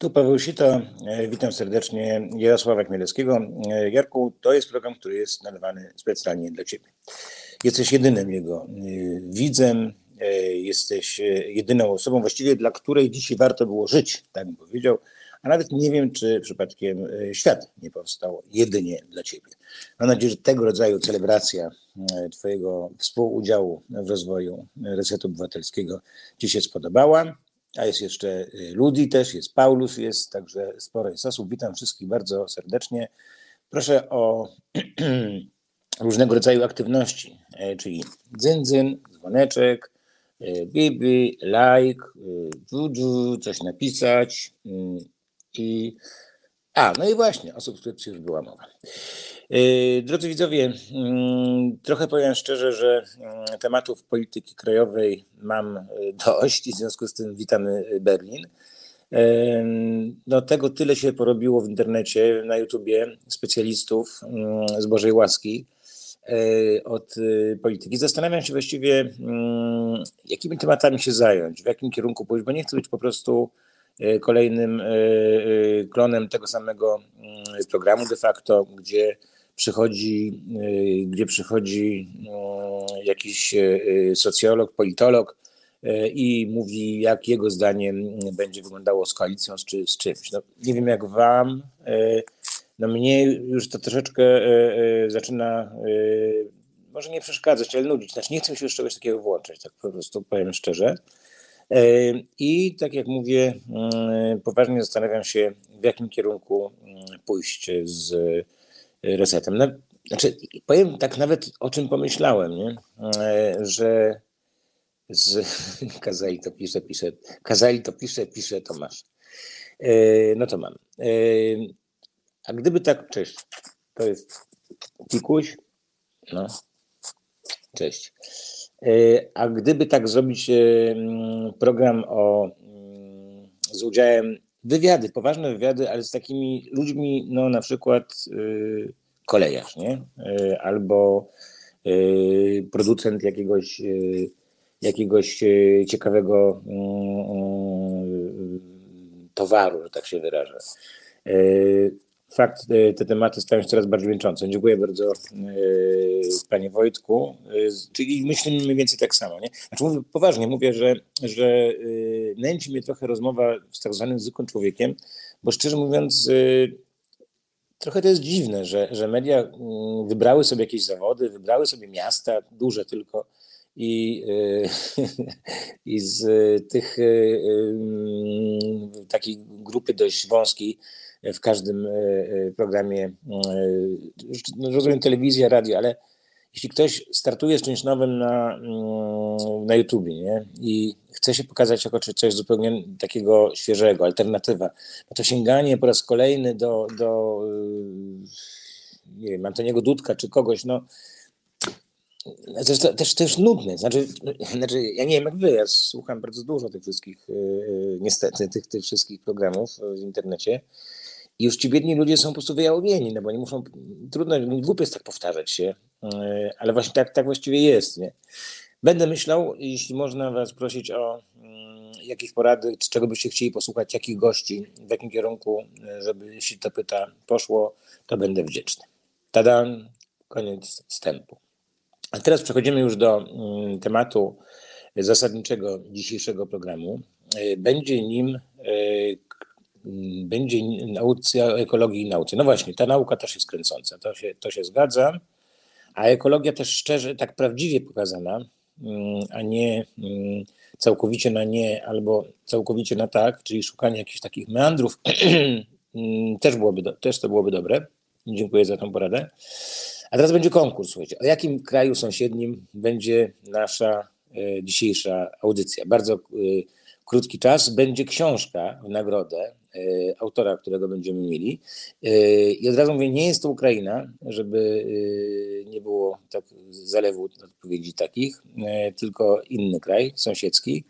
Tu Paweł Sito, e, witam serdecznie Jarosława Chmielewskiego. E, Jarku, to jest program, który jest nadawany specjalnie dla Ciebie. Jesteś jedynym jego e, widzem, jesteś jedyną osobą właściwie, dla której dzisiaj warto było żyć, tak bym powiedział, a nawet nie wiem, czy przypadkiem świat nie powstał jedynie dla Ciebie. Mam nadzieję, że tego rodzaju celebracja Twojego współudziału w rozwoju Resetu Obywatelskiego Ci się spodobała a jest jeszcze y, Ludi też, jest Paulus, jest także sporo jest osób. Witam wszystkich bardzo serdecznie. Proszę o różnego rodzaju aktywności, e, czyli dzyndzyn, dzwoneczek, e, bibi, like, dżu, coś napisać mm, i a, no i właśnie, o subskrypcji już była mowa. Yy, drodzy widzowie, mm, trochę powiem szczerze, że mm, tematów polityki krajowej mam yy, dość i w związku z tym witamy Berlin. Yy, no tego tyle się porobiło w internecie, na YouTubie specjalistów z Bożej łaski od polityki. Zastanawiam się właściwie, jakimi tematami się zająć, w jakim kierunku pójść, bo nie chcę być po prostu kolejnym klonem tego samego programu de facto, gdzie przychodzi, y, gdzie przychodzi y, jakiś y, socjolog, politolog i mówi, jak jego zdaniem będzie wyglądało z koalicją czy z czymś. No, nie wiem jak wam, no mnie już to troszeczkę zaczyna może nie przeszkadzać, ale nudzić. Znaczy nie chcę się już czegoś takiego włączać, tak po prostu powiem szczerze. I tak jak mówię, poważnie zastanawiam się, w jakim kierunku pójść z resetem. No, znaczy, powiem tak nawet o czym pomyślałem, nie? E, że z Kazali to pisze, pisze, Kazali to pisze, pisze, to masz. E, no to mam. E, a gdyby tak, cześć, to jest Pikuś, no, cześć. A gdyby tak zrobić program o, z udziałem wywiady, poważne wywiady, ale z takimi ludźmi, no na przykład y, kolejarz, nie? Y, albo y, producent jakiegoś, y, jakiegoś y, ciekawego y, towaru, że tak się wyrażę fakt, e, te tematy stają się coraz bardziej męczące. Dziękuję bardzo e, Panie Wojtku. E, czyli myślimy mniej więcej tak samo. Nie? Znaczy mówię poważnie, mówię, że, że nęci mnie trochę rozmowa z tak zwanym zwykłym człowiekiem, bo szczerze mówiąc trochę to jest dziwne, że, że media wybrały sobie jakieś zawody, wybrały sobie miasta, duże tylko, i, i z tych takiej grupy dość wąskiej w każdym e, e, programie, e, no, rozumiem telewizja, radio, ale jeśli ktoś startuje z czymś nowym na, mm, na YouTubie nie? i chce się pokazać jako coś zupełnie takiego świeżego, alternatywa, no to sięganie po raz kolejny do, do nie wiem, Antoniego Dudka czy kogoś, no też, też, też nudne. Znaczy, znaczy, ja nie wiem jak wy, ja słucham bardzo dużo tych wszystkich, niestety, tych, tych wszystkich programów w internecie i już ci biedni ludzie są po prostu wyjałowieni, no bo nie muszą, trudno, głupio jest tak powtarzać się, e, ale właśnie tak, tak właściwie jest. Nie? Będę myślał, jeśli można was prosić o mm, jakieś porady, czy czego byście chcieli posłuchać, jakich gości, w jakim kierunku, e, żeby jeśli to pyta poszło, to będę wdzięczny. Tada, koniec wstępu. A teraz przechodzimy już do mm, tematu zasadniczego dzisiejszego programu. E, będzie nim będzie nauka ekologii i nauce. No właśnie, ta nauka też jest kręcąca, to się, to się zgadza, a ekologia też szczerze, tak prawdziwie pokazana, mm, a nie mm, całkowicie na nie albo całkowicie na tak, czyli szukanie jakichś takich meandrów, mm, też, byłoby też to byłoby dobre. Dziękuję za tą poradę. A teraz będzie konkurs, słuchajcie. O jakim kraju sąsiednim będzie nasza e, dzisiejsza audycja? Bardzo e, krótki czas. Będzie książka w nagrodę autora, którego będziemy mieli. E, I od razu mówię, nie jest to Ukraina, żeby e, nie było tak zalewu odpowiedzi takich, tylko inny kraj sąsiedzki.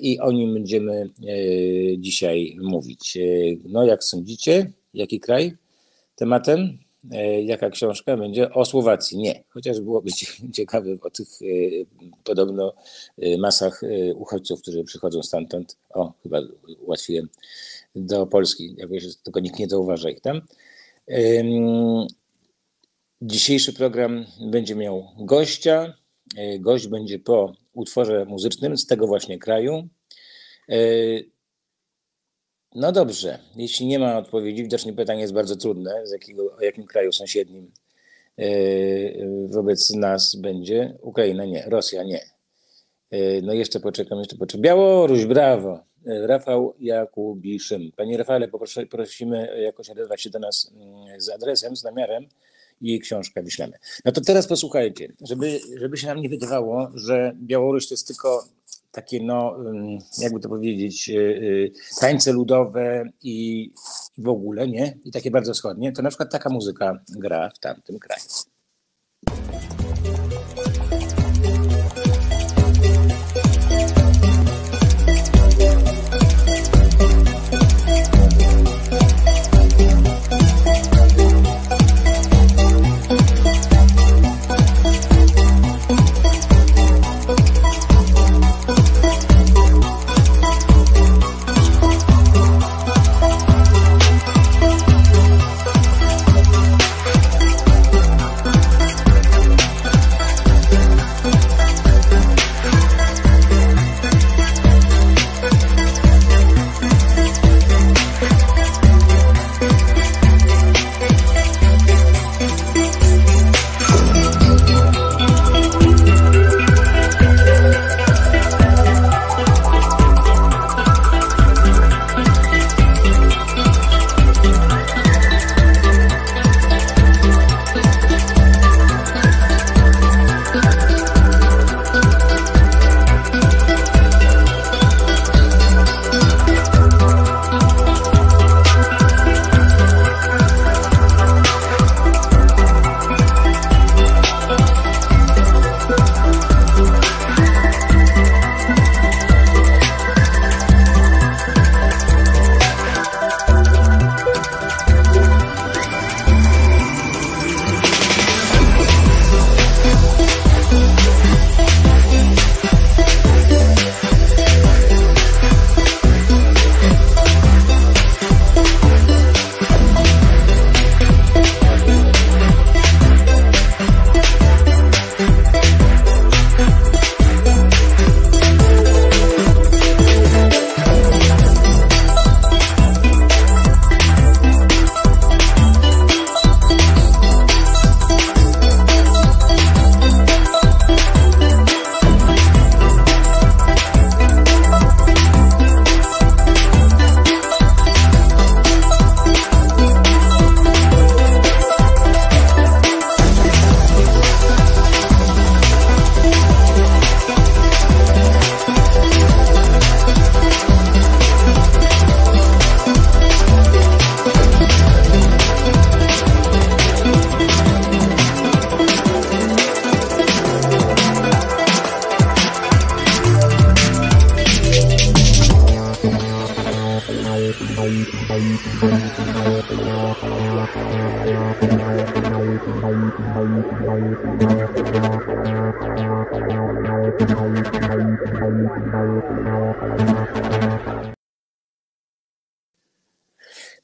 I o nim będziemy dzisiaj mówić. No, jak sądzicie, jaki kraj tematem? E, jaka książka będzie? O Słowacji. Nie, chociaż byłoby ciekawe o tych e, podobno e, masach uchodźców, którzy przychodzą stamtąd. O, chyba ułatwiłem do Polski, jakoś tylko nikt nie zauważa ich tam. Dzisiejszy program będzie miał gościa. Gość będzie po utworze muzycznym z tego właśnie kraju. No dobrze, jeśli nie ma odpowiedzi, widocznie pytanie jest bardzo trudne, z jakiego, o jakim kraju sąsiednim e, wobec nas będzie. Ukraina nie, Rosja nie. No jeszcze poczekam, jeszcze poczekam. Białoruś, brawo. E, Rafał Jakubiszyn. Panie Rafale, prosimy jakoś odezwać się do nas mm, z adresem, z namiarem i książkę wyślemy. No to teraz posłuchajcie, żeby, żeby się nam nie wydawało, że Białoruś to jest tylko takie, no, jakby to powiedzieć, y, y, tańce ludowe i w ogóle, nie? I takie bardzo wschodnie, to na przykład taka muzyka gra w tamtym kraju.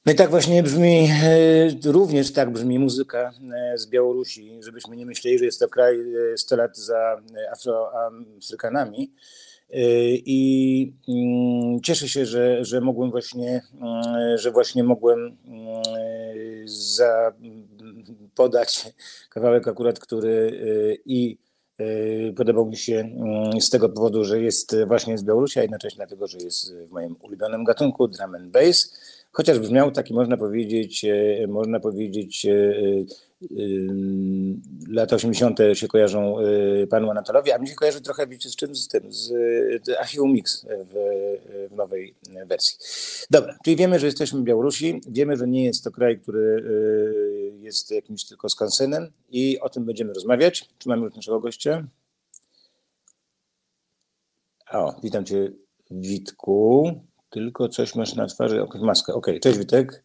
No i tak właśnie brzmi, e, również tak brzmi muzyka e, z Białorusi, żebyśmy nie myśleli, że jest to kraj 100 e, lat za Afroamerykanami. I mm, cieszę się, że, że mogłem właśnie, że właśnie mogłem za, podać kawałek akurat, który i podobał mi się mm, z tego powodu, że jest właśnie z Białorusi, a jednocześnie dlatego, że jest w moim ulubionym gatunku drum and bass chociaż brzmiał taki, można powiedzieć, e, można powiedzieć, e, e, lata 80. się kojarzą panu Anatolowi, a mi się kojarzy trochę, wiecie, z czym? Z tym, z Archiwum Mix w, w nowej wersji. Dobra, czyli wiemy, że jesteśmy Białorusi, wiemy, że nie jest to kraj, który jest jakimś tylko skansenem i o tym będziemy rozmawiać. Czy mamy już naszego gościa? O, witam cię Witku tylko coś masz na twarzy, jakąś maskę. Ok, cześć Witek.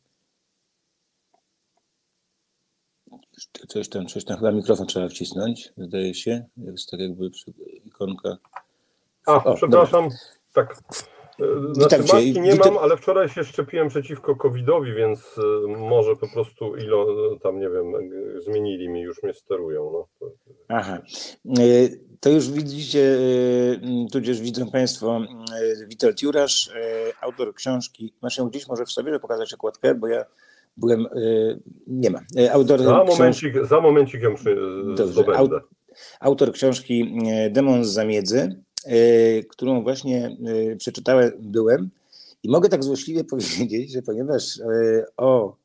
Coś tam, coś tam chyba mikrofon trzeba wcisnąć, zdaje się. Jest tak jakby ikonka. A, o, przepraszam. Dobra. Tak. Znaczy, maski nie mam, ale wczoraj się szczepiłem przeciwko COVID-owi, więc e, może po prostu ilo tam, nie wiem, zmienili mi, już mnie sterują. No. Aha. To już widzicie, e, tudzież widzą Państwo Witold Jurasz, autor książki. Masz ją gdzieś może w sobie, żeby pokazać okładkę, bo ja byłem, nie ma. Autor za, momencik, książ... za momencik ją Dobrze. Autor książki Demon z zamiedzy którą właśnie e, przeczytałem, byłem i mogę tak złośliwie powiedzieć, że ponieważ e, o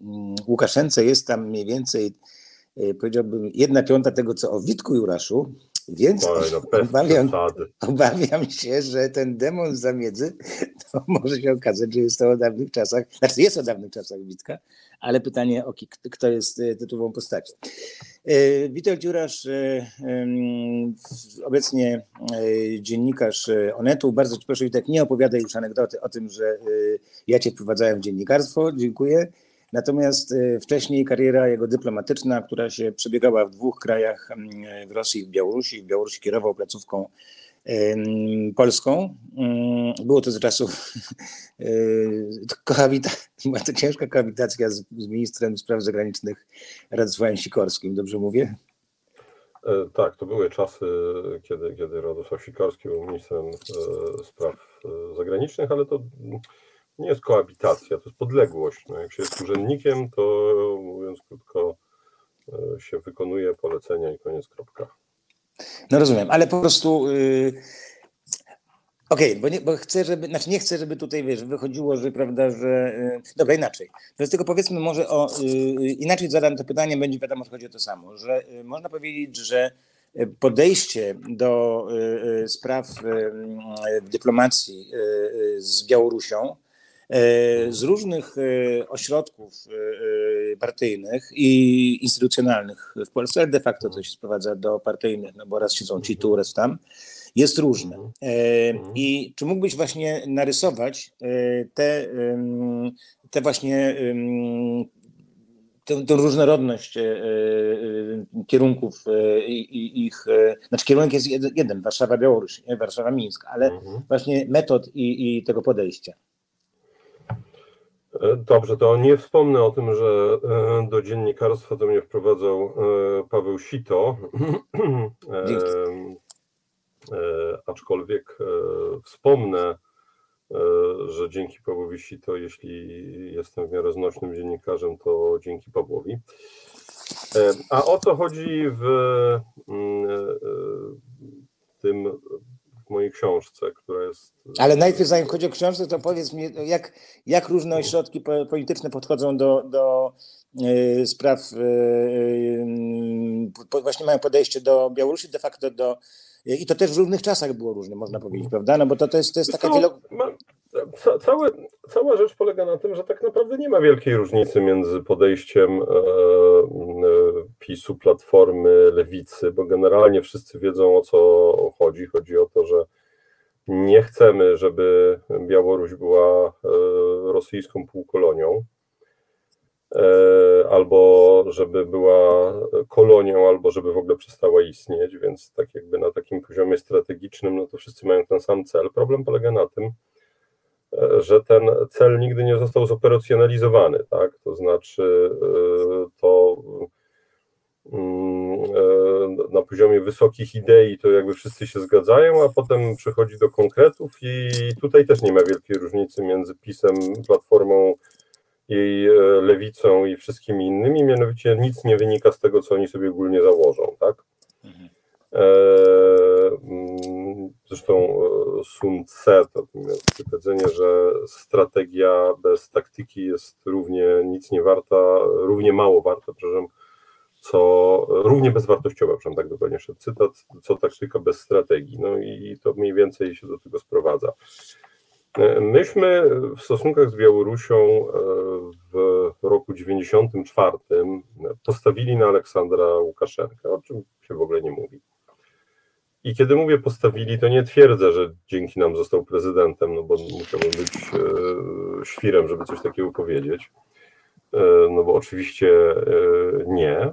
mm, Łukaszence jest tam mniej więcej, powiedziałbym, jedna piąta tego, co o Witku Juraszu, więc no, obawiam, obawiam, się, że ten demon zamiedzy to może się okazać, że jest to o dawnych czasach, znaczy jest o dawnych czasach Witka, ale pytanie, o kto jest tytułową postacią. E, Witold Dziurasz, e, obecnie e, dziennikarz Onetu. Bardzo Ci proszę, tak nie opowiadaj już anegdoty o tym, że ja Cię wprowadzałem w dziennikarstwo. Dziękuję. Natomiast wcześniej kariera jego dyplomatyczna, która się przebiegała w dwóch krajach, w Rosji i w Białorusi. W Białorusi kierował placówką Polską. Było to z czasów była to ciężka kohabitacja z, z ministrem spraw zagranicznych Radosławem Sikorskim, dobrze mówię? E, tak, to były czasy, kiedy, kiedy Radosław Sikorski był ministrem e, spraw e, zagranicznych, ale to nie jest koabitacja, to jest podległość. No, jak się jest urzędnikiem, to mówiąc krótko, się wykonuje polecenia i koniec kropka. No rozumiem, ale po prostu. Yy... Okej, okay, bo, nie, bo chcę, żeby, znaczy nie chcę, żeby tutaj, wiesz, wychodziło, że prawda, że... Yy, dobra, inaczej. Więc tylko powiedzmy może o... Yy, inaczej zadam to pytanie, będzie wiadomo, że chodzi o to samo, że yy, można powiedzieć, że podejście do spraw dyplomacji z Białorusią z różnych ośrodków partyjnych i instytucjonalnych w Polsce, ale de facto to się sprowadza do partyjnych, no bo raz siedzą ci tu, raz tam, jest różne. I czy mógłbyś właśnie narysować te, te właśnie tę, tę różnorodność kierunków i ich, znaczy kierunek jest jeden, Warszawa-Białoruś, Warszawa-Mińsk, ale mhm. właśnie metod i, i tego podejścia. E, dobrze, to nie wspomnę o tym, że e, do dziennikarstwa to mnie wprowadzał e, Paweł Sito. Aczkolwiek wspomnę, że dzięki Pawłowi Sito, jeśli jestem w miarę znośnym dziennikarzem, to dzięki Pawłowi. A o co chodzi w mm, tym w mojej książce, która jest. Ale najpierw, zanim chodzi o książkę, to powiedz mi, jak, jak różne ośrodki polityczne podchodzą do, do y, spraw, y, y, właśnie mają podejście do Białorusi, de facto do. I to też w różnych czasach było różne, można powiedzieć, prawda? No bo to, to jest, to jest taka wielo... Ca, całe, cała rzecz polega na tym, że tak naprawdę nie ma wielkiej różnicy między podejściem e, e, PiSu, Platformy, Lewicy, bo generalnie wszyscy wiedzą o co chodzi. Chodzi o to, że nie chcemy, żeby Białoruś była e, rosyjską półkolonią, e, albo żeby była kolonią, albo żeby w ogóle przestała istnieć, więc tak jakby na takim poziomie strategicznym, no to wszyscy mają ten sam cel. Problem polega na tym, że ten cel nigdy nie został zoperacjonalizowany, tak? To znaczy e, to mm, e, na poziomie wysokich idei to jakby wszyscy się zgadzają, a potem przechodzi do konkretów i tutaj też nie ma wielkiej różnicy między PiSem, Platformą, jej e, lewicą i wszystkimi innymi, mianowicie nic nie wynika z tego, co oni sobie ogólnie założą, tak? Mhm. Mm, zresztą e, Sun Tse to powiedzenie, że strategia bez taktyki jest równie nic nie warta, równie mało warta, przepraszam, co równie bezwartościowa, przepraszam, tak dokładnie szedł cytat, co taktyka bez strategii. No i to mniej więcej się do tego sprowadza. E, myśmy w stosunkach z Białorusią e, w roku 94 postawili na Aleksandra Łukaszenkę, o czym się w ogóle nie mówi. I kiedy mówię postawili, to nie twierdzę, że dzięki nam został prezydentem, no bo musiałbym być e, świrem, żeby coś takiego powiedzieć. no bo oczywiście nie,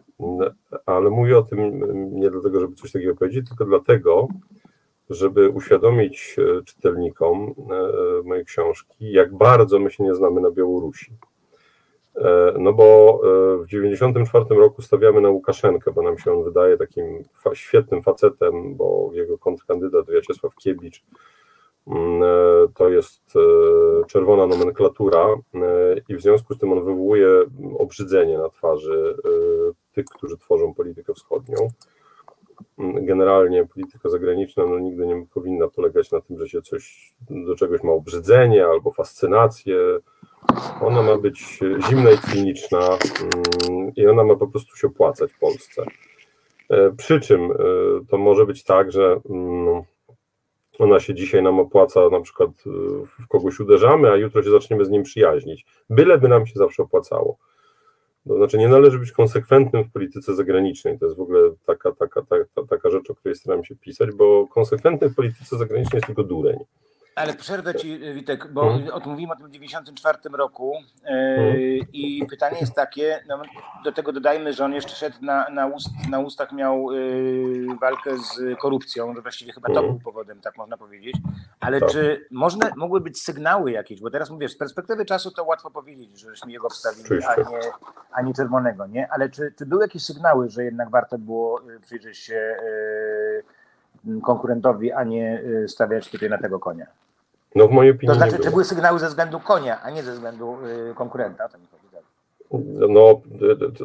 ale mówię o tym nie dlatego, żeby coś takiego powiedzieć, tylko dlatego, żeby uświadomić czytelnikom mojej książki, jak bardzo my się nie znamy na Białorusi. E, no bo e, w 1994 roku stawiamy na Łukaszenkę, bo nam się on wydaje takim świetnym facetem, bo jego kontrkandydat Wiaczesław Kiebicz mm, e, to jest czerwona nomenklatura i w związku z tym on wywołuje obrzydzenie na twarzy tych, którzy tworzą politykę wschodnią. Mm, generalnie polityka zagraniczna no, nigdy nie powinna polegać na tym, że się coś do czegoś ma obrzydzenie albo fascynację, ona ma być zimna i kliniczna mm, i ona ma po prostu się opłacać w Polsce. E, przy czym e, to może być tak, że mm, ona się dzisiaj nam opłaca, na przykład e, w kogoś uderzamy, a jutro się zaczniemy z nim przyjaźnić. Byleby nam się zawsze opłacało. To znaczy nie należy być konsekwentnym w polityce zagranicznej. To jest w ogóle taka, taka, taka, taka rzecz, o której staram się pisać, bo konsekwentny w polityce zagranicznej jest tylko dureń. Ale przerwę ci, Witek, bo hmm. o tym mówimy o tym 94 roku hmm. i pytanie jest takie, no, do tego dodajmy, że on jeszcze szedł na, na, ust, na ustach, miał yy, walkę z korupcją, że właściwie chyba to hmm. był powodem, tak można powiedzieć, ale tak. czy można, mogły być sygnały jakieś, bo teraz mówię, z perspektywy czasu to łatwo powiedzieć, żeśmy jego wstawili, a nie, a nie czerwonego, nie? Ale czy, czy były jakieś sygnały, że jednak warto było przyjrzeć się yy, konkurentowi, a nie y, stawiać tutaj na tego konia. No w mojej opinii. To znaczy, czy były sygnały ze względu konia, a nie ze względu y, konkurenta? To mi chodzi tak. No,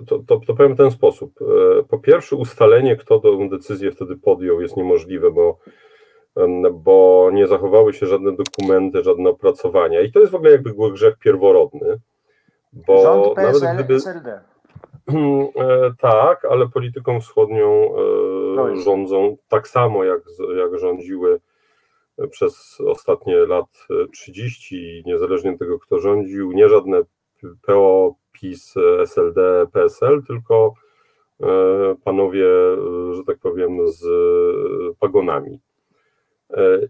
to, to, to powiem w ten sposób. E, po pierwsze, ustalenie, kto tę decyzję wtedy podjął, jest niemożliwe, bo, bo nie zachowały się żadne dokumenty, żadne opracowania. I to jest w ogóle jakby grzech pierworodny. Bo Rząd PSL, nawet gdyby, SLD. E, tak, ale polityką wschodnią e, rządzą tak samo, jak, jak rządziły przez ostatnie lat 30, niezależnie od tego, kto rządził, nie żadne PO, PiS, SLD, PSL, tylko e, panowie, że tak powiem, z pagonami.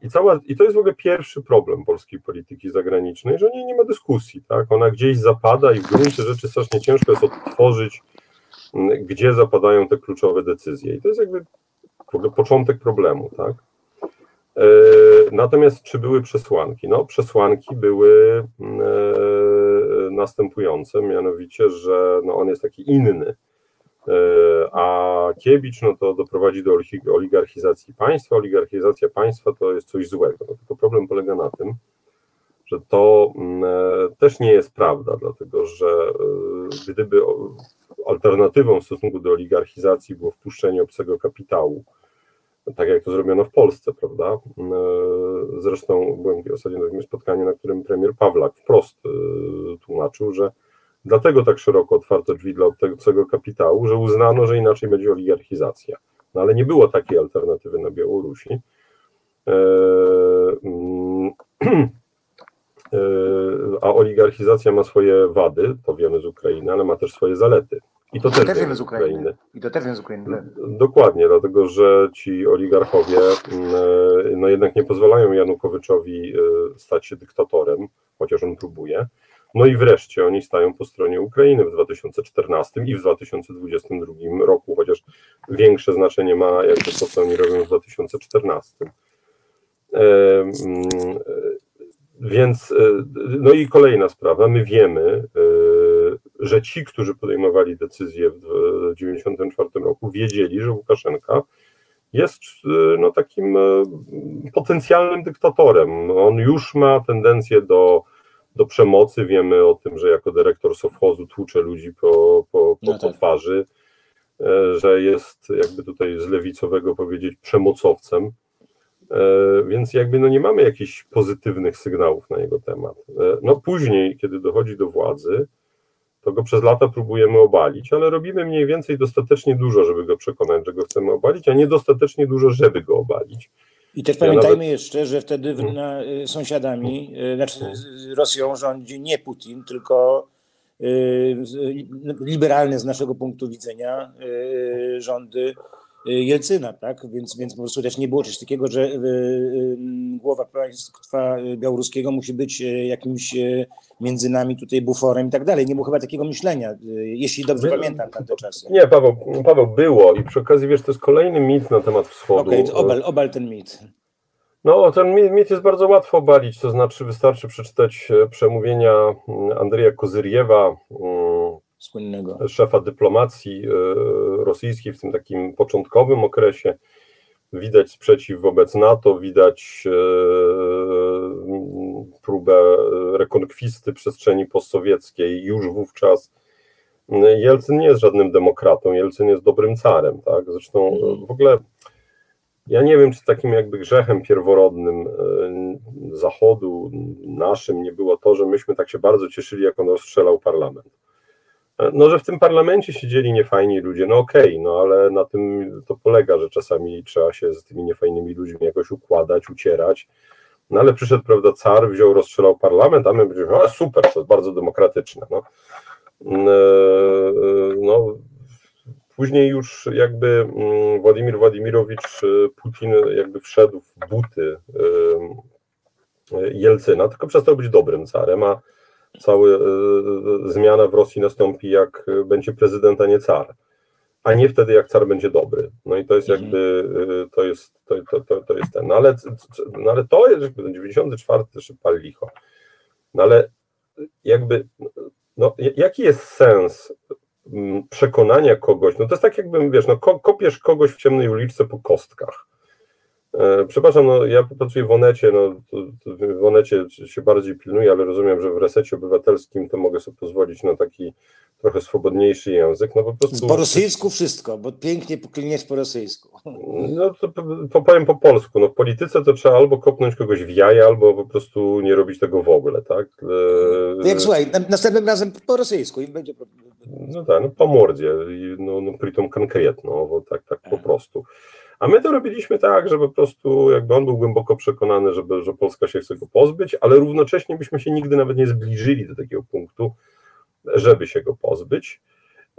I, cała, I to jest w ogóle pierwszy problem polskiej polityki zagranicznej, że nie, nie ma dyskusji. Tak? Ona gdzieś zapada i w gruncie rzeczy strasznie ciężko jest odtworzyć, gdzie zapadają te kluczowe decyzje. I to jest jakby początek problemu. Tak? E, natomiast czy były przesłanki? No, przesłanki były e, następujące, mianowicie, że no, on jest taki inny E, a Kiebicz no to doprowadzi do oligarchizacji państwa. Oligarchizacja państwa to jest coś złego. No, tylko problem polega na tym, że to mm, e, też nie jest prawda, dlatego że e, gdyby alternatywą w stosunku do oligarchizacji było wpuszczenie obcego kapitału, tak jak to zrobiono w Polsce, prawda? Zresztą byłem ostatnio na takim spotkaniu, na którym premier Pawlak wprost tłumaczył, że Dlatego tak szeroko otwarto drzwi dla obcego kapitału, że uznano, że inaczej będzie oligarchizacja. No ale nie było takiej alternatywy na Białorusi. E, mm, e, a oligarchizacja ma swoje wady, to wiemy z Ukrainy, ale ma też swoje zalety. I to, to też, wiemy z Ukrainy. Ukrainy. I to też wiemy z Ukrainy. Dokładnie, dlatego że ci oligarchowie mm, e, no jednak nie pozwalają Janukowyczowi stać się dyktatorem, chociaż on próbuje. No i wreszcie oni stają po stronie Ukrainy w 2014 i w 2022 roku, chociaż większe znaczenie ma jakby to, co oni robią w 2014. Mm, więc, e, no i kolejna sprawa, my wiemy, e, że ci, którzy podejmowali decyzje w 1994 roku, wiedzieli, że Łukaszenka jest e, no, takim potencjalnym dyktatorem. On już ma tendencję do do przemocy. Wiemy o tym, że jako dyrektor sowchozu tłucze ludzi po, po, po, no tak. po twarzy, e, że jest jakby tutaj z lewicowego powiedzieć przemocowcem. E, więc jakby no nie mamy jakichś pozytywnych sygnałów na jego temat. E, no później, kiedy dochodzi do władzy, to go przez lata próbujemy obalić, ale robimy mniej więcej dostatecznie dużo, żeby go przekonać, że go chcemy obalić, a niedostatecznie dużo, żeby go obalić. I też pamiętajmy nawet... jeszcze, że wtedy hmm. na, y, sąsiadami, y, znaczy Rosją rządzi nie Putin, tylko y, liberalne z naszego punktu widzenia rządy Jelcyna, tak? Więc, więc po prostu też nie było czegoś takiego, że głowa państwa białoruskiego musi być jakimś między nami tutaj buforem i tak dalej. Nie było chyba takiego myślenia, jeśli dobrze By, pamiętam tamte czasy. Nie, Paweł, Paweł, było i przy okazji, wiesz, to jest kolejny mit na temat wschodu. Okej, okay, obal, obal ten mit. No, ten mit jest bardzo łatwo obalić, to znaczy wystarczy przeczytać e, przemówienia mm, Andrzeja Kozyriewa, mm, Słynnego. szefa dyplomacji e, rosyjskiej w tym takim początkowym okresie. Widać sprzeciw wobec NATO, widać e, próbę rekonkwisty przestrzeni postsowieckiej już wówczas. Jelcyn nie jest żadnym demokratą, Jelcyn jest dobrym carem, tak? Zresztą mhm. w ogóle ja nie wiem, czy takim jakby grzechem pierworodnym e, Zachodu, naszym, nie było to, że myśmy tak się bardzo cieszyli, jak on rozstrzelał parlament. E, no, że w tym parlamencie siedzieli niefajni ludzie, no okej, okay, no ale na tym to polega, że czasami trzeba się z tymi niefajnymi ludźmi jakoś układać, ucierać. No ale przyszedł, prawda, car, wziął, rozstrzelał parlament, a my będziemy, no super, to jest bardzo demokratyczne. No, e, no Później już jakby mm, Władimir Władimirowicz y, Putin jakby wszedł w buty y, Jelcyna, tylko przestał być dobrym carem, a cała zmiana w Rosji nastąpi jak będzie prezydent, a nie car. A nie wtedy, jak car będzie dobry. No i to jest jakby, mhm. to jest, to, to, to, to jest ten. No ale, no ale to jest, jakby 94 też pal licho. No ale jakby, no, jaki jest sens przekonania kogoś, no to jest tak jakbym, wiesz, no kopiesz kogoś w ciemnej uliczce po kostkach. E, przepraszam, no ja pracuję w Onecie, no to, to w Onecie się bardziej pilnuję, ale rozumiem, że w resecie obywatelskim to mogę sobie pozwolić na taki trochę swobodniejszy język, no po prostu... Po rosyjsku wszystko, bo pięknie pokliniesz po rosyjsku. No to powiem po polsku, no w polityce to trzeba albo kopnąć kogoś w jaja, albo po prostu nie robić tego w ogóle, tak? E, to jak słuchaj, następnym razem po rosyjsku i będzie... No tak, no po mordzie, no, no pritom konkretno, bo tak, tak po prostu. A my to robiliśmy tak, że po prostu jakby on był głęboko przekonany, żeby, że Polska się chce go pozbyć, ale równocześnie byśmy się nigdy nawet nie zbliżyli do takiego punktu, żeby się go pozbyć.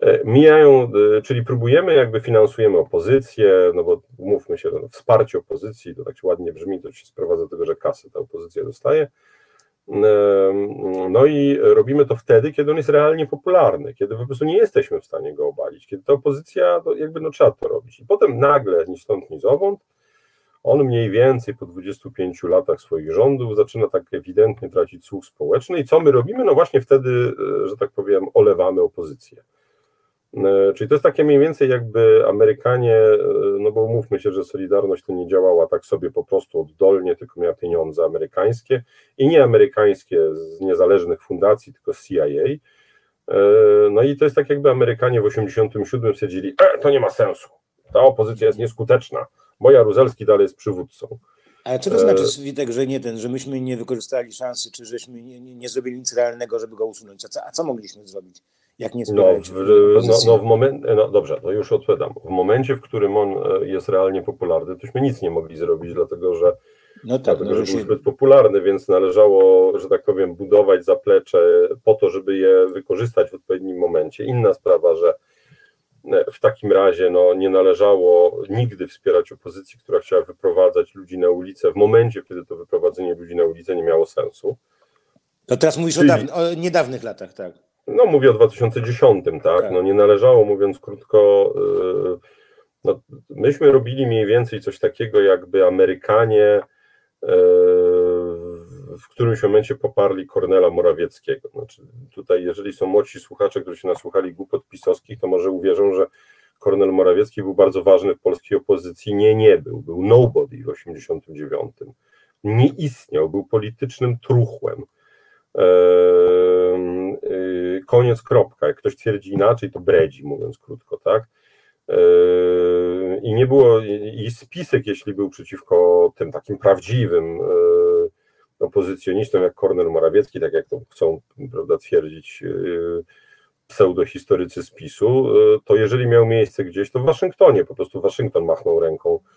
E, mijają, e, czyli próbujemy, jakby finansujemy opozycję, no bo mówmy się, no, wsparcie opozycji, to tak ładnie brzmi, to się sprowadza do tego, że kasy ta opozycja dostaje. No i robimy to wtedy, kiedy on jest realnie popularny, kiedy po prostu nie jesteśmy w stanie go obalić, kiedy ta opozycja, to jakby no trzeba to robić. I potem nagle, ni stąd, ni zowąd, on mniej więcej po 25 latach swoich rządów zaczyna tak ewidentnie tracić słuch społeczny. I co my robimy? No właśnie wtedy, e, że tak powiem, olewamy opozycję. E, czyli to jest takie mniej więcej jakby Amerykanie, e, no bo umówmy się, że Solidarność to nie działała tak sobie po prostu oddolnie, tylko miała pieniądze amerykańskie i nie amerykańskie z niezależnych fundacji, tylko CIA. No i to jest tak jakby Amerykanie w 87 stwierdzili, e, to nie ma sensu, ta opozycja jest nieskuteczna, bo Jaruzelski dalej jest przywódcą. Ale co to znaczy, Witek, że nie ten, że myśmy nie wykorzystali szansy, czy żeśmy nie, nie, nie zrobili nic realnego, żeby go usunąć? A co, a co mogliśmy zrobić? Jak nie no, w, no, no, w momencie, no dobrze, to już odpowiadam. W momencie, w którym on e, jest realnie popularny, tośmy nic nie mogli zrobić, dlatego że, no tak, dlatego, no, że, że był się... zbyt popularny, więc należało, że tak powiem, budować zaplecze po to, żeby je wykorzystać w odpowiednim momencie. Inna sprawa, że e, w takim razie no, nie należało nigdy wspierać opozycji, która chciała wyprowadzać ludzi na ulicę w momencie, kiedy to wyprowadzenie ludzi na ulicę nie miało sensu. To teraz mówisz Czyli... o, o niedawnych latach, tak? No mówię o 2010, tak? tak. No nie należało, mówiąc krótko, y, no, myśmy robili mniej więcej coś takiego, jakby Amerykanie y, w którymś momencie poparli Kornela Morawieckiego. Znaczy, tutaj, jeżeli są młodsi słuchacze, którzy się nasłuchali głupot pisowskich, to może uwierzą, że Kornel Morawiecki był bardzo ważny w polskiej opozycji. Nie, nie był. Był nobody w 89. Nie istniał, był politycznym truchłem. Y, koniec, kropka. Jak ktoś twierdzi inaczej, to bredzi, mówiąc krótko, tak? I nie było, i spisek, jeśli był przeciwko tym takim prawdziwym opozycjonistom jak Kornel Morawiecki, tak jak to chcą prawda, twierdzić pseudohistorycy spisu, to jeżeli miał miejsce gdzieś, to w Waszyngtonie, po prostu Waszyngton machnął ręką E,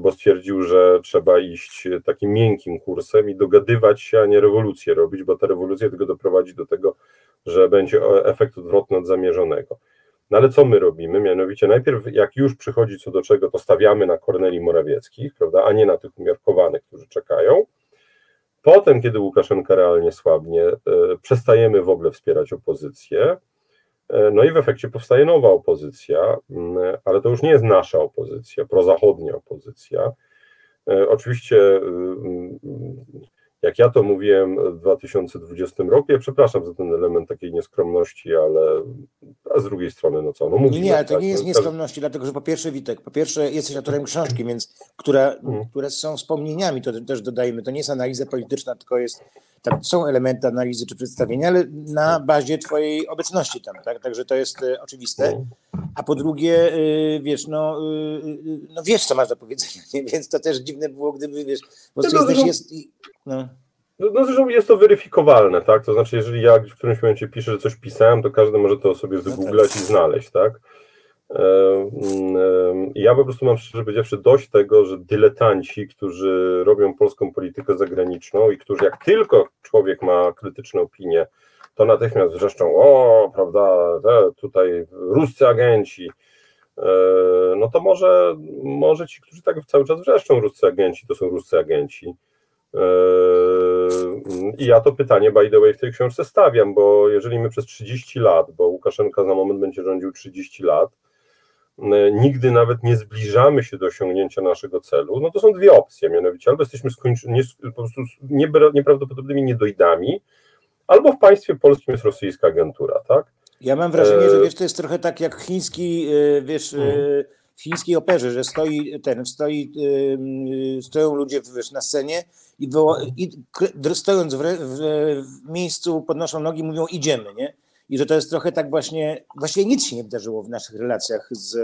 bo stwierdził, że trzeba iść takim miękkim kursem i dogadywać się, a nie rewolucję robić, bo ta rewolucja tylko doprowadzi do tego, że będzie efekt odwrotny od zamierzonego. No ale co my robimy? Mianowicie najpierw jak już przychodzi co do czego, to stawiamy na Korneli Morawieckich, prawda, a nie na tych umiarkowanych, którzy czekają. Potem, kiedy Łukaszenka realnie słabnie, e, przestajemy w ogóle wspierać opozycję. E, no i w efekcie powstaje nowa opozycja, mm, ale to już nie jest nasza opozycja, prozachodnia opozycja. E, oczywiście mm, jak ja to mówiłem w 2020 roku, ja przepraszam za ten element takiej nieskromności, ale a z drugiej strony, no co, no mówię. Nie, ale to tak, nie jest no, nieskromności, dlatego że po pierwsze, Witek, po pierwsze jesteś autorem książki, więc, która, hmm. które są wspomnieniami, to też dodajmy, to nie jest analiza polityczna, tylko jest, tam są elementy analizy czy przedstawienia, ale na bazie twojej obecności tam, tak, także to jest e, oczywiste. Hmm. A po drugie, e, wiesz, no, e, no wiesz, co masz do powiedzenia, nie? więc to też dziwne było, gdyby, wiesz, prostu no, jesteś, jest, no. No, no zresztą jest to weryfikowalne, tak? To znaczy, jeżeli ja w którymś momencie piszę, że coś pisałem, to każdy może to sobie wygooglać i znaleźć, tak? Ja po prostu mam szczerze powiedziawszy dość tego, że dyletanci, którzy robią polską politykę zagraniczną i którzy jak tylko człowiek ma krytyczne opinie, to natychmiast wrzeszczą, o, prawda, tutaj ruscy agenci, e, no to może, może ci, którzy tak cały czas wrzeszczą ruscy agenci, to są ruscy agenci. Yy, I ja to pytanie, by the way, w tej książce stawiam, bo jeżeli my przez 30 lat, bo Łukaszenka za moment będzie rządził 30 lat, nigdy nawet nie zbliżamy się do osiągnięcia naszego celu, no to są dwie opcje, mianowicie albo jesteśmy skończeni, po prostu nieprawdopodobnymi niedojdami, albo w państwie polskim jest rosyjska agentura, tak? Ja mam wrażenie, że yy, wiesz, to jest trochę tak jak chiński, wiesz, hmm w chińskiej operze, że stoi ten, stoi, stoją ludzie wiesz, na scenie i, było, i stojąc w, w, w, miejscu podnoszą nogi mówią idziemy, nie? I że to jest trochę tak właśnie, właściwie nic się nie wydarzyło w naszych relacjach z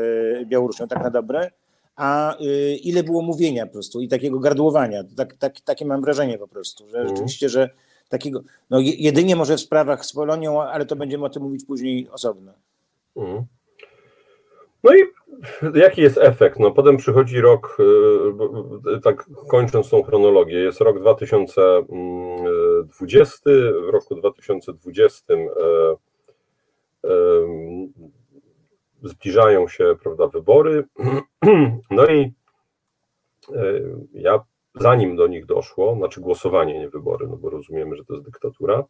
Białorusią tak na dobre, a y, ile było mówienia po prostu i takiego gardłowania. Tak, tak, takie mam wrażenie po prostu, że mhm. rzeczywiście, że takiego, no jedynie może w sprawach z Polonią, ale to będziemy o tym mówić później osobno. Mhm. No i jaki jest efekt? No potem przychodzi rok, y, tak kończąc tą chronologię, jest rok 2020, w roku 2020 y, y, zbliżają się prawda, wybory, no i ja zanim do nich doszło, znaczy głosowanie, nie wybory, no bo rozumiemy, że to jest dyktatura,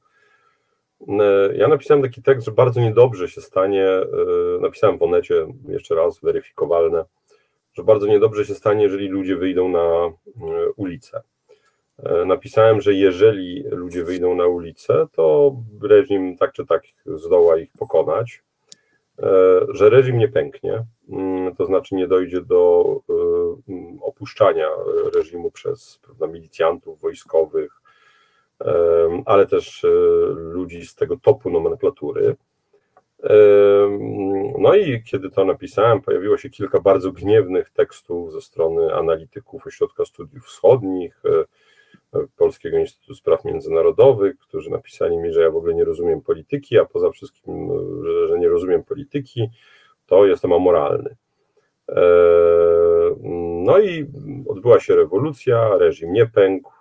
E, ja napisałem taki tekst, że bardzo niedobrze się stanie, e, napisałem w Onecie jeszcze raz, weryfikowalne, że bardzo niedobrze się stanie, jeżeli ludzie wyjdą na e, ulicę. Napisałem, że jeżeli ludzie wyjdą na ulicę, to reżim tak czy tak zdoła ich pokonać, że reżim nie pęknie, mm, to znaczy nie dojdzie do opuszczania reżimu przez prawda, milicjantów wojskowych, ale też e, ludzi z tego topu nomenklatury. No i kiedy to napisałem, pojawiło się kilka bardzo gniewnych tekstów ze strony analityków Ośrodka Studiów Wschodnich, e, Polskiego Instytutu Spraw Międzynarodowych, którzy napisali mi, że ja w ogóle nie rozumiem polityki, a poza wszystkim, że, że nie rozumiem polityki, to jestem amoralny. No i odbyła się rewolucja, reżim nie pękł,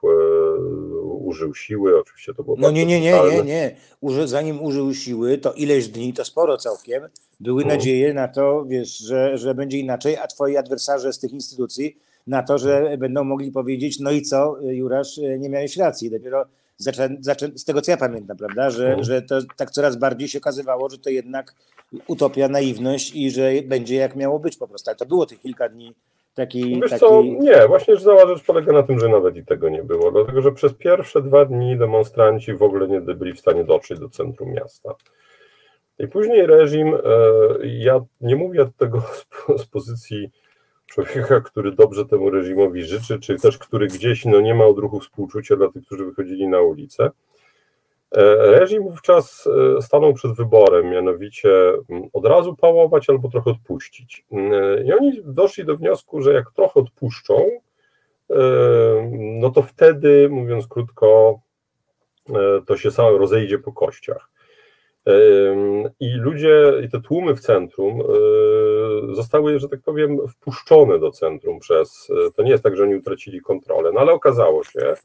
użył siły, oczywiście to było No nie, nie, nie, nie, nie. Uży, zanim użył siły, to ileś dni, to sporo całkiem, były hmm. nadzieje na to, wiesz, że, że będzie inaczej, a twoi adwersarze z tych instytucji na to, że będą mogli powiedzieć, no i co, Jurasz, nie miałeś racji. Dopiero zaczę, zaczę, z tego, co ja pamiętam, prawda, że, hmm. że to tak coraz bardziej się okazywało, że to jednak utopia, naiwność i że będzie jak miało być po prostu. Ale to było tych kilka dni Taki, Wiesz taki... co, nie, właśnie cała rzecz polega na tym, że nawet i tego nie było, dlatego że przez pierwsze dwa dni demonstranci w ogóle nie byli w stanie dotrzeć do centrum miasta. I później reżim, e, ja nie mówię tego z, pozycji człowieka, który dobrze temu reżimowi życzy, czy też który gdzieś no, nie ma odruchu współczucia dla tych, którzy wychodzili na ulicę, E, reżim wówczas e, stanął przed wyborem, mianowicie od razu pałować albo trochę odpuścić. E, I oni doszli do wniosku, że jak trochę odpuszczą, no to wtedy, mówiąc krótko, to się samo rozejdzie po kościach. I ludzie, i te tłumy w centrum zostały, że tak powiem, wpuszczone do centrum przez. To nie jest tak, że oni utracili kontrolę, no ale okazało się,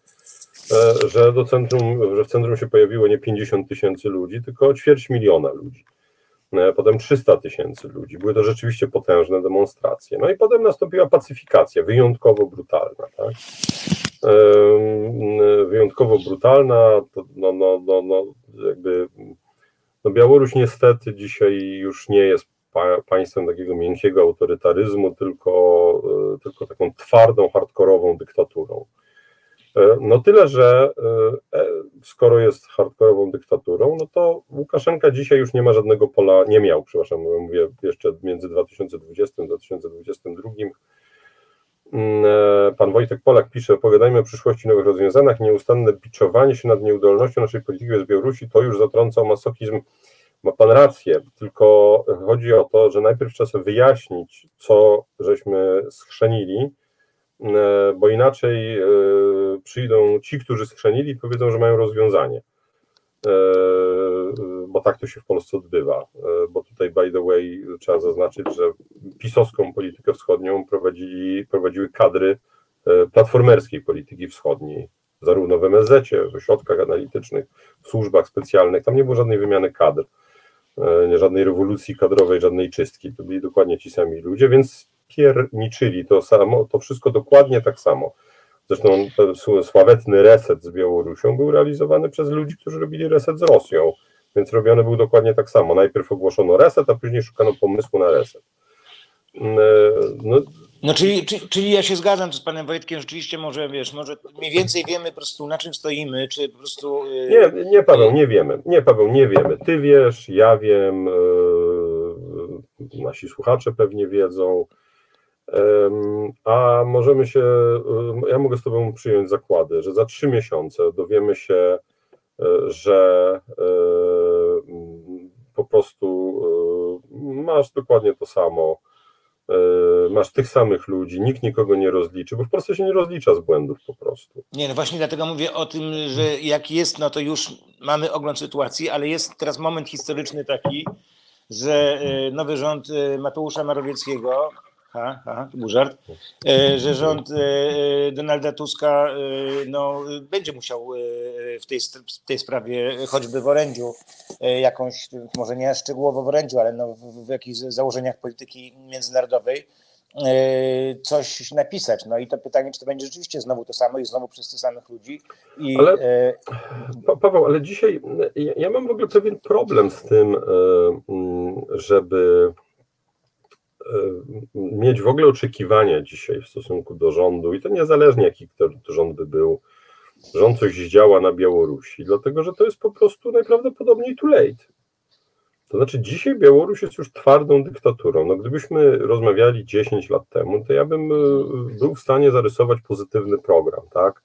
E, że do centrum, że w centrum się pojawiło nie 50 tysięcy ludzi, tylko ćwierć miliona ludzi. potem 300 tysięcy ludzi. Były to rzeczywiście potężne demonstracje. No i potem nastąpiła pacyfikacja, wyjątkowo brutalna. Tak? Wyjątkowo brutalna, no, no, no, no, jakby no Białoruś niestety dzisiaj już nie jest państwem takiego miękkiego autorytaryzmu, tylko, e, tylko taką twardą, hardkorową dyktaturą. E, no tyle, że e, skoro jest hardkorową dyktaturą, no to Łukaszenka dzisiaj już nie ma żadnego pola, nie miał, przepraszam, mówię jeszcze między 2020 a 2022. Pan Wojtek Polak pisze, opowiadajmy o przyszłości nowych rozwiązaniach, nieustanne biczowanie się nad nieudolnością naszej polityki bez Białorusi, to już zatrąca masochizm ma pan rację, tylko chodzi o to, że najpierw trzeba sobie wyjaśnić, co żeśmy schrzanili, e, bo inaczej e, przyjdą ci, którzy schrzanili i powiedzą, że mają rozwiązanie. E, bo tak to się w Polsce odbywa. Bo tutaj, by the way, trzeba zaznaczyć, że pisowską politykę wschodnią prowadzili, prowadziły kadry platformerskiej polityki wschodniej, zarówno w MSZ, w ośrodkach analitycznych, w służbach specjalnych. Tam nie było żadnej wymiany kadr. E, żadnej rewolucji kadrowej, żadnej czystki. To byli dokładnie ci sami ludzie, więc pierniczyli to samo, to wszystko dokładnie tak samo. Zresztą ten sławetny reset z Białorusią był realizowany przez ludzi, którzy robili reset z Rosją, więc robiony był dokładnie tak samo. Najpierw ogłoszono reset, a później szukano pomysłu na reset. Mm, e, no, no czyli, czyli, czyli, ja się zgadzam z panem Wojtkiem, rzeczywiście może, wiesz, może mniej więcej wiemy po prostu na czym stoimy, czy po prostu... Yy... Nie, nie Paweł, nie wiemy, nie Paweł, nie wiemy. Ty wiesz, ja wiem, yy, nasi słuchacze pewnie wiedzą, a możemy się, ja mogę z tobą przyjąć zakłady, że za trzy miesiące dowiemy się, że po prostu masz dokładnie to samo, E, masz tych samych ludzi, nikt nikogo nie rozliczy, bo w Polsce się nie rozlicza z błędów po prostu. Nie, no właśnie dlatego mówię o tym, że jak jest, no to już mamy ogląd sytuacji, ale jest teraz moment historyczny taki, że e, nowy rząd e, Mateusza Morawieckiego ha, ha, to był żart, e, że rząd e, e, Donalda Tuska no, będzie musiał w tej, w tej sprawie, choćby w orędziu, jakąś, może nie szczegółowo w orędziu, ale no, w, w jakichś założeniach polityki międzynarodowej, coś napisać. No i to pytanie, czy to będzie rzeczywiście znowu to samo i znowu przez tych samych ludzi. I, ale, Paweł, ale dzisiaj ja, ja mam w ogóle pewien problem z tym, żeby mieć w ogóle oczekiwania dzisiaj w stosunku do rządu i to niezależnie jaki to, rząd by był, rząd coś działa na Białorusi, dlatego że to jest po prostu najprawdopodobniej too late. To znaczy dzisiaj Białoruś jest już twardą dyktaturą. No gdybyśmy rozmawiali 10 lat temu, to ja bym y, był w stanie zarysować pozytywny program, tak?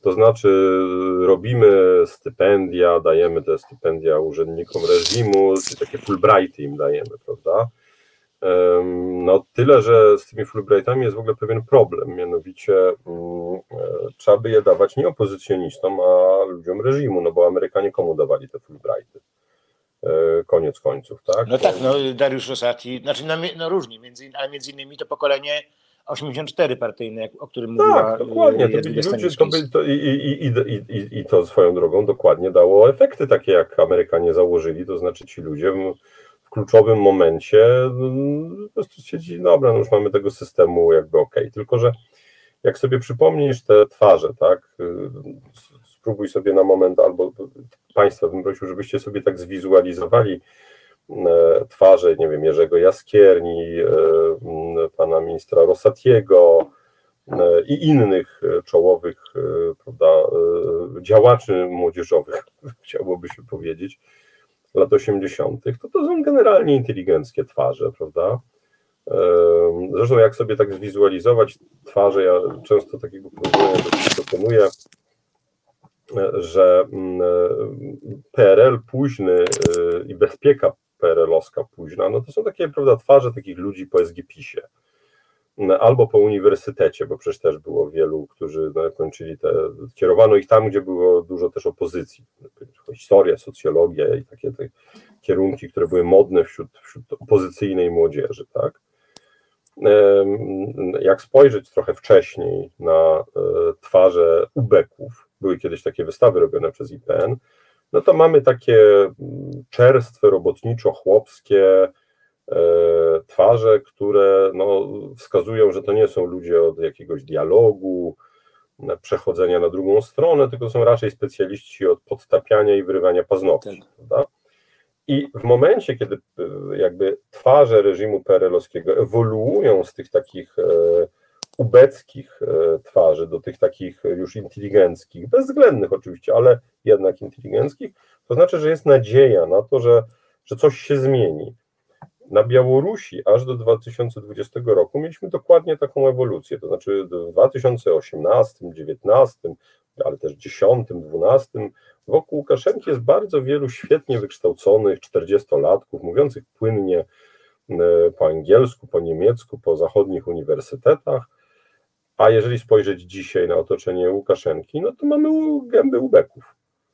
To znaczy robimy stypendia, dajemy te stypendia urzędnikom reżimu, takie Fulbrighty im dajemy, prawda? No tyle, że z tymi Fulbrightami jest w ogóle pewien problem, mianowicie mm, e, trzeba by je dawać nie opozycjonistom, a ludziom reżimu, no bo Amerykanie komu dawali te Fulbrighty? E, koniec końców, tak? No tak, no Dariusz Rosati, znaczy no, no różnie, między, ale między innymi to pokolenie 84 partyjne, o którym tak, mówiła Tak, dokładnie, to byli ludzie, to by, to i, i, i, i, i to swoją drogą dokładnie dało efekty takie, jak Amerykanie założyli, to znaczy ci ludzie w kluczowym momencie po prostu stwierdzi, dobra, no już mamy tego systemu jakby ok. Tylko, że jak sobie przypomnisz te twarze, tak, spróbuj sobie na moment, albo Państwa bym prosił, żebyście sobie tak zwizualizowali e, twarze, nie wiem, Jerzego Jaskierni, e, pana ministra Rosatiego e, i innych czołowych prawda, działaczy młodzieżowych, chciałoby się powiedzieć, lat 80., to to są generalnie inteligenckie twarze, prawda? Zresztą jak sobie tak zwizualizować twarze, ja często takiego porównania dokonuję, że mm, PRL późny y, i bezpieka PRL-owska późna, no to są takie, prawda, twarze takich ludzi po SGP-ie albo po uniwersytecie, bo przecież też było wielu, którzy no, kończyli te, kierowano ich tam, gdzie było dużo też opozycji, historia, socjologia i takie te kierunki, które były modne wśród, wśród opozycyjnej młodzieży, tak. Jak spojrzeć trochę wcześniej na e, twarze ubeków, były kiedyś takie wystawy robione przez IPN, no to mamy takie czerstwe, robotniczo-chłopskie twarze, które no, wskazują, że to nie są ludzie od jakiegoś dialogu, przechodzenia na drugą stronę, tylko są raczej specjaliści od podtapiania i wyrywania paznokci. Tak. I w momencie, kiedy e, jakby twarze reżimu PRL-owskiego ewoluują z tych takich e, ubeckich e, twarzy do tych takich już inteligenckich, bezwzględnych oczywiście, ale jednak inteligenckich, to znaczy, że jest nadzieja na to, że, że coś się zmieni. Na Białorusi aż do 2020 roku mieliśmy dokładnie taką ewolucję, to znaczy w 2018, 2019, ale też 10, 12 wokół Łukaszenki jest bardzo wielu świetnie wykształconych 40-latków, mówiących płynnie e, po angielsku, po niemiecku, po zachodnich uniwersytetach, a jeżeli spojrzeć dzisiaj na otoczenie Łukaszenki, no to mamy gęby ubeków.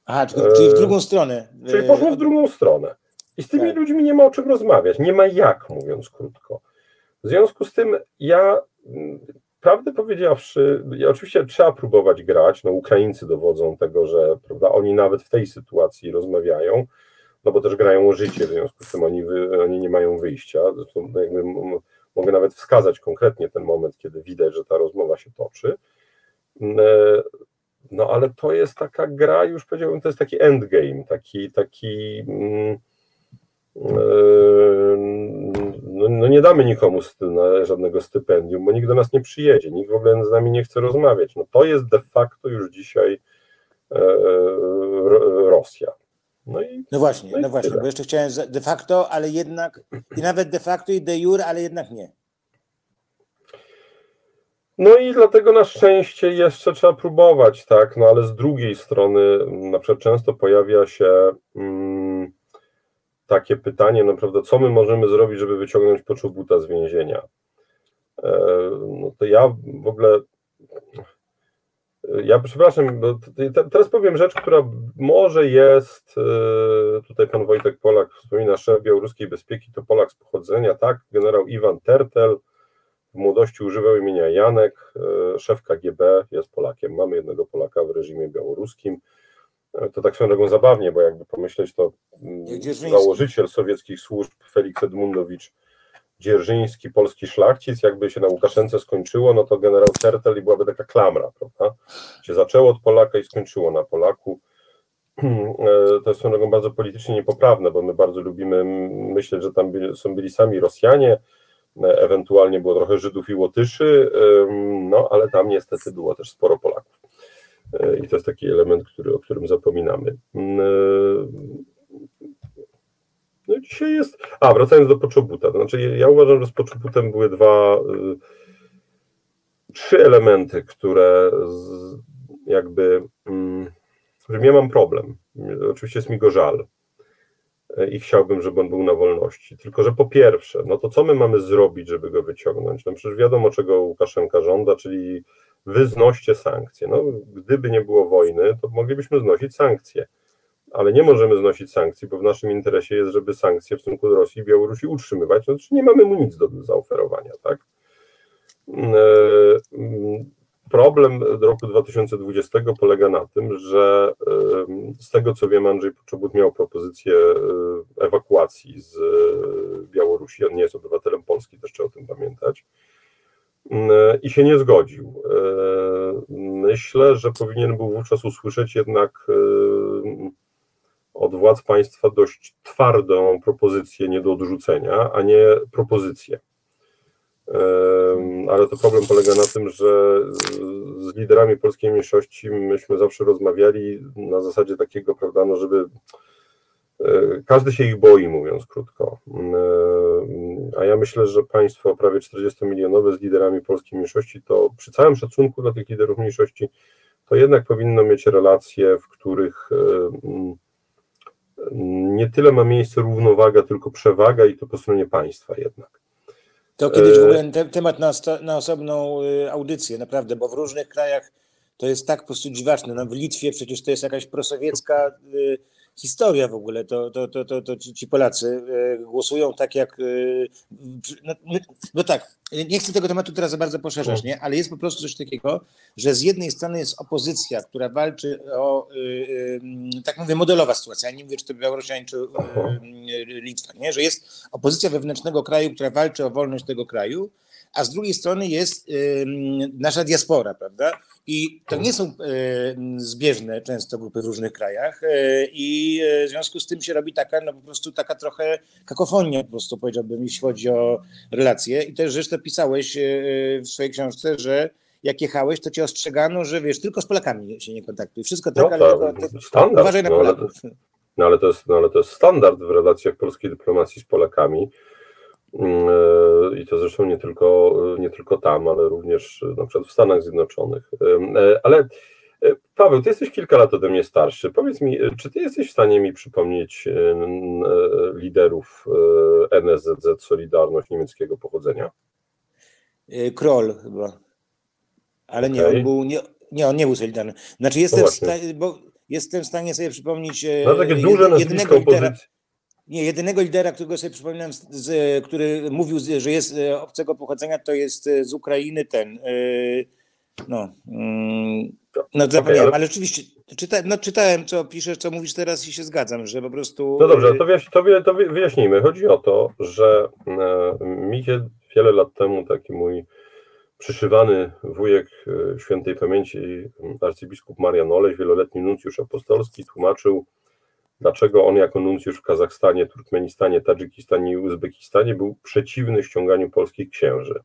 Aha, czyli w drugą stronę. Czyli poszło w drugą stronę. I z tymi tak. ludźmi nie ma o czym rozmawiać, nie ma jak, mówiąc krótko. W związku z tym ja, mm, prawdę powiedziawszy, ja oczywiście trzeba próbować grać, no Ukraińcy dowodzą tego, że prawda, oni nawet w tej sytuacji rozmawiają, no bo też grają o życie, w związku z tym oni, oni nie mają wyjścia. Zresztą no jakby mogę nawet wskazać konkretnie ten moment, kiedy widać, że ta rozmowa się toczy. Mm, e, no ale to jest taka gra, już powiedziałbym, to jest taki endgame, taki, taki mm, no, no, nie damy nikomu żadnego stypendium, bo nikt do nas nie przyjedzie, nikt w ogóle z nami nie chce rozmawiać. No to jest de facto już dzisiaj e, Rosja. No, i, no właśnie, no, no właśnie, bo jeszcze chciałem de facto, ale jednak, i nawet de facto i de jure, ale jednak nie. No i dlatego na szczęście jeszcze trzeba próbować, tak, no ale z drugiej strony na przykład często pojawia się mm, takie pytanie, naprawdę, co my możemy zrobić, żeby wyciągnąć poczobuta z więzienia? E, no to ja w ogóle. Ja przepraszam, bo teraz powiem rzecz, która może jest. E, tutaj pan Wojtek Polak wspomina, szef białoruskiej bezpieki to Polak z pochodzenia, tak? Generał Iwan Tertel w młodości używał imienia Janek, e, szef KGB jest Polakiem. Mamy jednego Polaka w reżimie białoruskim. To tak swoją drogą zabawnie, bo jakby pomyśleć, to mm, założyciel sowieckich służb Felix Edmundowicz Dzierżyński, polski szlachcic, jakby się na Łukaszence skończyło, no to generał Certel i byłaby taka klamra, prawda? Się zaczęło od Polaka i skończyło na Polaku. E, to jest swoją drogą bardzo politycznie niepoprawne, bo my bardzo lubimy myśleć, że tam byli, są byli sami Rosjanie, e, ewentualnie było trochę Żydów i Łotyszy, no ale tam niestety było też sporo Polaków. E, I to jest taki element, który, o którym zapominamy. Mm, e, no dzisiaj jest. A, wracając do Poczobuta. To znaczy, ja uważam, że z Poczobutem były dwa, y, trzy elementy, które z, jakby, mm, którym ja mam problem. Oczywiście jest mi go żal e, i chciałbym, żeby on był na wolności. Tylko, że po pierwsze, no to co my mamy zrobić, żeby go wyciągnąć? No przecież wiadomo, czego Łukaszenka żąda, czyli wy znoście sankcje. No, gdyby nie było wojny, to moglibyśmy znosić sankcje, ale nie możemy znosić sankcji, bo w naszym interesie jest, żeby sankcje w stosunku do Rosji i Białorusi utrzymywać, no, znaczy nie mamy mu nic do zaoferowania, tak? Mm, e, mm, problem roku 2020 polega na tym, że e, z tego co wiem, Andrzej Poczobut miał propozycję e, ewakuacji z Białorusi. On nie jest obywatelem Polski, też trzeba o tym pamiętać. Mm, i się nie zgodził. E, myślę, że powinien był wówczas usłyszeć jednak e, od władz państwa dość twardą propozycję nie do odrzucenia, a nie propozycję. Ale to problem polega na tym, że z liderami polskiej mniejszości myśmy zawsze rozmawiali na zasadzie takiego, prawda, no żeby każdy się ich boi, mówiąc krótko. E, a ja myślę, że państwo prawie 40-milionowe z liderami polskiej mniejszości, to przy całym szacunku dla tych liderów mniejszości, to jednak powinno mieć relacje, w których e, nie tyle ma miejsce równowaga, tylko przewaga i to po stronie państwa jednak. To kiedyś w ogóle temat na, na osobną audycję, naprawdę, bo w różnych krajach to jest tak po prostu dziwaczne. No w Litwie przecież to jest jakaś prosowiecka historia w ogóle. To, to, to, to, to ci Polacy głosują tak jak. No, no, tak, nie chcę tego tematu teraz za bardzo poszerzać, nie? ale jest po prostu coś takiego, że z jednej strony jest opozycja, która walczy o, tak mówię, modelowa sytuacja. Ja nie mówię, czy to Białorusina, czy Litwa, nie? że jest opozycja wewnętrznego kraju, która walczy o wolność tego kraju a z drugiej strony jest nasza diaspora, prawda? I to nie są zbieżne często grupy w różnych krajach e, i e, w związku z tym się robi taka, no po prostu taka trochę kakofonia po prostu powiedziałbym, jeśli chodzi o relacje. I też zresztą pisałeś e, w swojej książce, że jak jechałeś, to cię ostrzegano, że wiesz, tylko z Polakami się nie kontaktuj. Wszystko tak, no, ale to, to, standard, uważaj na Polaków. No ale, no, ale to jest, no, ale to jest standard w relacjach polskiej dyplomacji z Polakami e, I to zresztą nie tylko, nie tylko tam, ale również na przykład w Stanach Zjednoczonych. E, ale e, Paweł, ty jesteś kilka lat ode mnie starszy. Powiedz mi, czy ty jesteś w stanie mi przypomnieć liderów NSZZ Solidarność niemieckiego pochodzenia? Kroll chyba. Ale nie, okay. on był, nie, nie, on nie był Solidarny. Znaczy jestem, no w, sta- bo jestem w stanie sobie przypomnieć no, takie duże nazwisko opozycji. Nie, jedynego lidera, którego sobie przypominam, z, który mówił, że jest e, obcego pochodzenia, to jest e, z Ukrainy ten. E, no, mm, no zapomniałem, ale... oczywiście czyta, no, czytałem, co piszesz, co mówisz teraz i się zgadzam, że po prostu. No dobrze, to, to wyjaśnijmy. Chodzi o to, że mi się wiele lat temu taki mój przyszywany wujek świętej pamięci arcybiskup Marian Oleś, wieloletni nuncjusz apostolski, tłumaczył dlaczego on jako nuncjusz w Kazachstanie, Turkmenistanie, Tadżykistanie i Uzbekistanie był przeciwny ściąganiu polskich księży.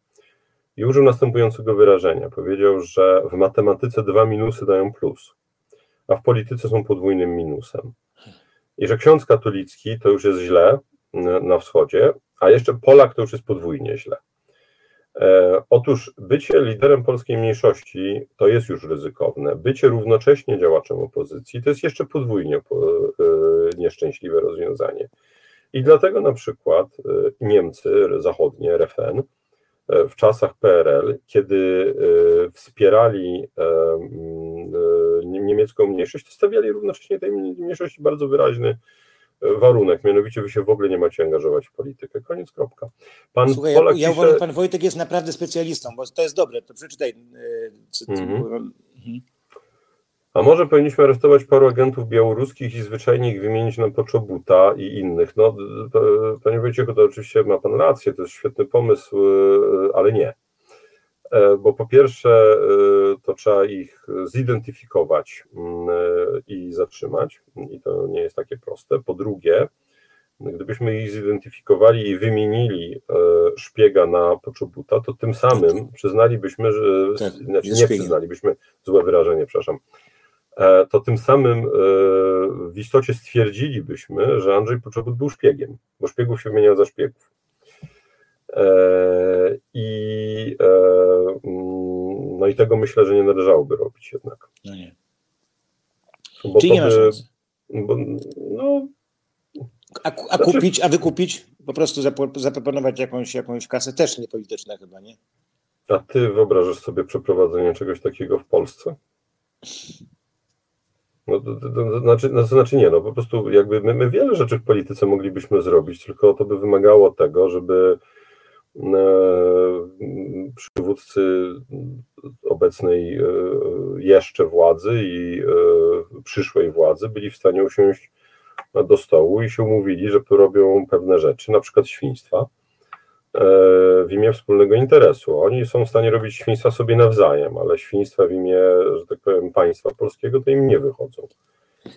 I użył następującego wyrażenia. Powiedział, że w matematyce dwa minusy dają plus, a w polityce są podwójnym minusem. I że ksiądz katolicki to już jest źle na wschodzie, a jeszcze Polak to już jest podwójnie źle. E, otóż bycie liderem polskiej mniejszości to jest już ryzykowne. Bycie równocześnie działaczem opozycji to jest jeszcze podwójnie e, nieszczęśliwe rozwiązanie. I dlatego na przykład e, Niemcy zachodnie, RFN, w czasach PRL, kiedy wspierali niemiecką mniejszość, to stawiali równocześnie tej mniejszości bardzo wyraźny warunek, mianowicie wy się w ogóle nie macie angażować w politykę. Koniec, kropka. Pan Słuchaj, Polak ja, ja pisze... pan Wojtek jest naprawdę specjalistą, bo to jest dobre, to przeczytaj. E, mhm. mhm. A może powinniśmy aresztować paru agentów białoruskich i zwyczajnie ich wymienić na Poczobuta i innych? No, panie Wojciechu, to oczywiście ma pan rację, to jest świetny pomysł, e, ale nie. E, bo po pierwsze e, to trzeba ich zidentyfikować mm, e, i zatrzymać i to nie jest takie proste. Po drugie, gdybyśmy ich zidentyfikowali i wymienili szpiega na poczobuta, to tym samym przyznalibyśmy, że tak, znaczy nie przyznalibyśmy, złe wyrażenie, przepraszam, to tym samym w istocie stwierdzilibyśmy, że Andrzej Poczobut był szpiegiem, bo szpiegów się wymieniał za szpiegów. E, I, e, mm, no i tego myślę, że nie należałoby robić jednak. No nie. Bo Czyli nie by, bo, no, a, a znaczy... kupić, a wykupić? Po prostu zaproponować jakąś, jakąś kasę też niepolityczna chyba, nie? A ty wyobrażasz sobie przeprowadzenie czegoś takiego w Polsce? No, to, to, to, znaczy, no, to znaczy nie, no po prostu jakby my, my wiele rzeczy w polityce moglibyśmy zrobić, tylko to by wymagało tego, żeby przywódcy obecnej e, jeszcze władzy i e, przyszłej władzy byli w stanie usiąść do stołu i się umówili, że robią pewne rzeczy, na przykład świństwa, e, w imię wspólnego interesu. Oni są w stanie robić świństwa sobie nawzajem, ale świństwa w imię, że tak powiem, państwa polskiego to im nie wychodzą.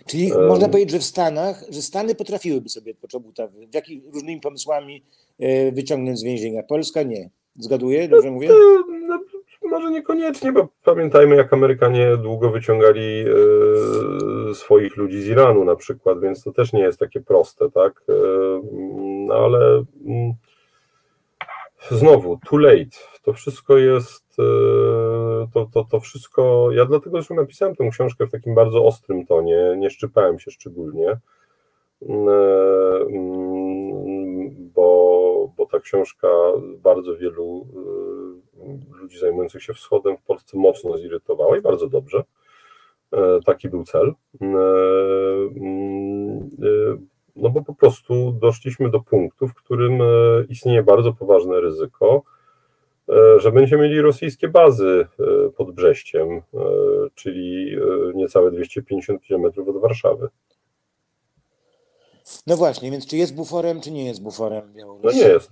Czyli um, można powiedzieć, że w Stanach, że Stany potrafiłyby sobie Poczobuta w jakich różnymi pomysłami e, wyciągnąć z więzienia. Polska nie. Zgaduję, dobrze mówię? To, no, może niekoniecznie, bo pamiętajmy, jak Amerykanie długo wyciągali e, swoich ludzi z Iranu na przykład, więc to też nie jest takie proste, tak? E, no, ale mm, znowu, too late. To wszystko jest, e, to, to, to wszystko, ja dlatego zresztą napisałem tę książkę w takim bardzo ostrym tonie, nie szczypałem się szczególnie, mm, e, mm, bo, bo ta książka bardzo wielu e, ludzi zajmujących się wschodem w Polsce mocno zirytowała i bardzo dobrze. Taki był cel. No bo po prostu doszliśmy do punktu, w którym istnieje bardzo poważne ryzyko, że będziemy mieli rosyjskie bazy pod Brześciem, czyli niecałe 250 km od Warszawy. No właśnie, więc czy jest buforem, czy nie jest buforem Białorusi? No nie jest.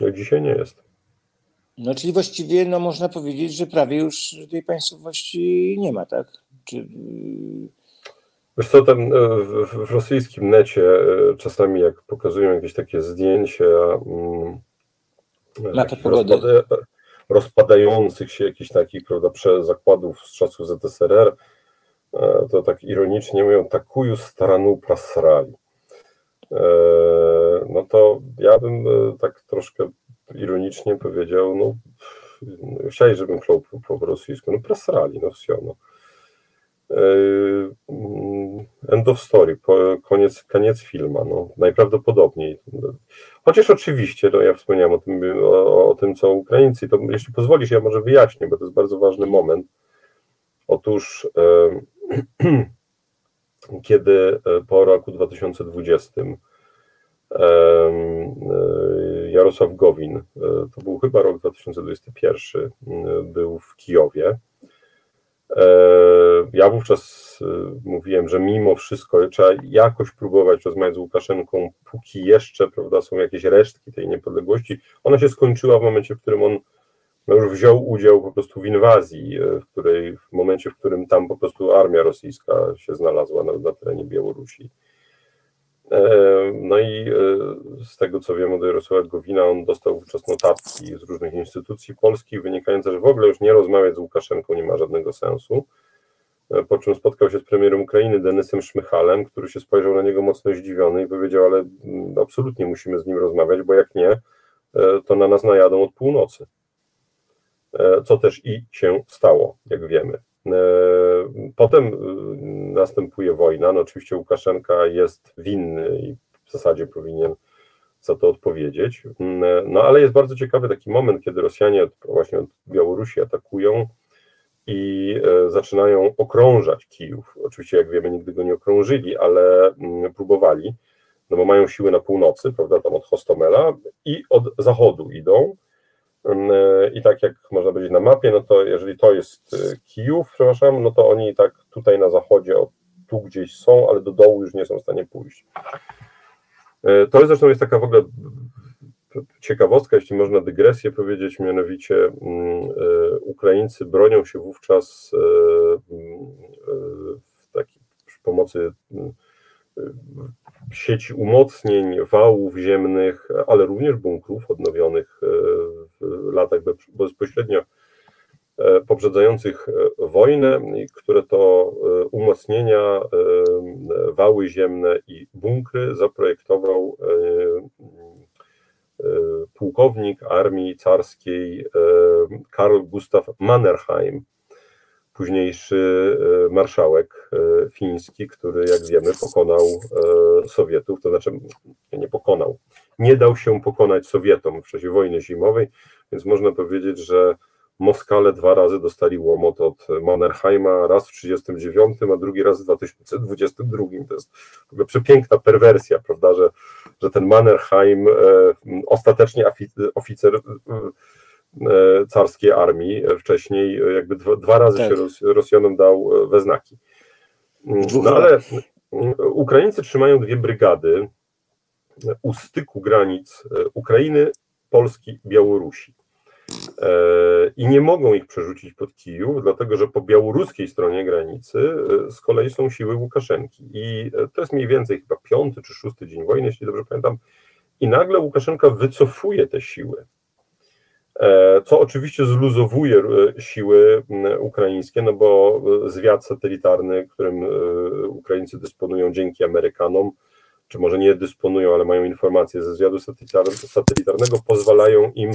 Jak dzisiaj nie jest. No czyli właściwie no, można powiedzieć, że prawie już tej państwowości nie ma, tak? Czy... Wiesz co, tam e, w, w rosyjskim necie e, czasami jak pokazują jakieś takie zdjęcia um, rozpada, rozpadających się jakichś takich prawda, zakładów z czasów ZSRR, e, to tak ironicznie mówią, takuju staranu prasrali. No to ja bym tak troszkę ironicznie powiedział, no chcieli, żebym klął po, po rosyjsku, no prasrali, no wsio, no. End of story, koniec, koniec filmu, no, najprawdopodobniej. Chociaż oczywiście, no ja wspomniałem o tym, o, o tym, co Ukraińcy, to jeśli pozwolisz, ja może wyjaśnię, bo to jest bardzo ważny moment. Otóż e, kiedy po roku 2020 Jarosław Gowin, e, to był chyba rok 2021, był w Kijowie. E, ja wówczas e, mówiłem, że mimo wszystko trzeba jakoś próbować rozmawiać z Łukaszenką, póki jeszcze prawda, są jakieś resztki tej niepodległości. Ona się skończyła w momencie, w którym on no, już wziął udział po prostu w inwazji, w której w momencie, w którym tam po prostu armia rosyjska się znalazła na, na terenie Białorusi. E, no i e, z tego co wiem od Jarosława Gowina, on dostał wówczas notatki z różnych instytucji polskich wynikające, że w ogóle już nie rozmawiać z Łukaszenką nie ma żadnego sensu. E, po czym spotkał się z premierem Ukrainy Denysem Szmychalem, który się spojrzał na niego mocno zdziwiony i powiedział, ale mm, absolutnie musimy z nim rozmawiać, bo jak nie, to na nas najadą od północy. Co też i się stało, jak wiemy. E, potem e, następuje wojna. No oczywiście Łukaszenka jest winny i w zasadzie powinien za to odpowiedzieć. E, no ale jest bardzo ciekawy taki moment, kiedy Rosjanie właśnie od Białorusi atakują i zaczynają okrążać Kijów. Oczywiście, jak wiemy, nigdy go nie okrążyli, ale mm, próbowali, no bo mają siły na północy, prawda, tam od Hostomela i od zachodu idą I tak jak można powiedzieć na mapie, no to jeżeli to jest e, Kijów, przepraszam, no to oni tak tutaj na zachodzie, tu gdzieś są, ale do dołu już nie są w stanie pójść. E, to zresztą jest taka w ogóle ciekawostka, jeśli można dygresję powiedzieć, mianowicie mm, Ukraińcy bronią się wówczas w takiej przy pomocy mm, sieci umocnień, wałów ziemnych, ale również bunkrów odnowionych e, latach bezpośrednio e, poprzedzających e, wojnę, które to umocnienia, wały ziemne i bunkry zaprojektował pułkownik armii carskiej Karl Gustav Mannerheim późniejszy e, marszałek e, fiński, który, jak wiemy, pokonał e, Sowietów, to znaczy nie pokonał, nie dał się pokonać Sowietom w czasie wojny zimowej, więc można powiedzieć, że Moskale dwa razy dostali łomot od Mannerheima, raz w 1939, a drugi raz w 2022. To jest w ogóle przepiękna perwersja, prawda, że, że ten Mannerheim, ostatecznie oficer E, carskiej armii wcześniej, e, jakby dwa, dwa razy tak. się Rosjanom dał e, we znaki. Mm, no ale Ukraińcy trzymają dwie brygady u styku granic Ukrainy, Polski, Białorusi. I nie mogą ich przerzucić pod Kijów, dlatego że po białoruskiej stronie granicy z kolei są siły Łukaszenki. I to jest mniej więcej chyba piąty czy szósty dzień wojny, jeśli dobrze pamiętam. I nagle Łukaszenka wycofuje te siły E, co oczywiście zluzowuje e, siły ukraińskie, no bo e, zwiat satelitarny, którym Ukraińcy dysponują dzięki Amerykanom, czy może nie dysponują, ale mają informacje ze zwiadu satelitarnego, pozwalają im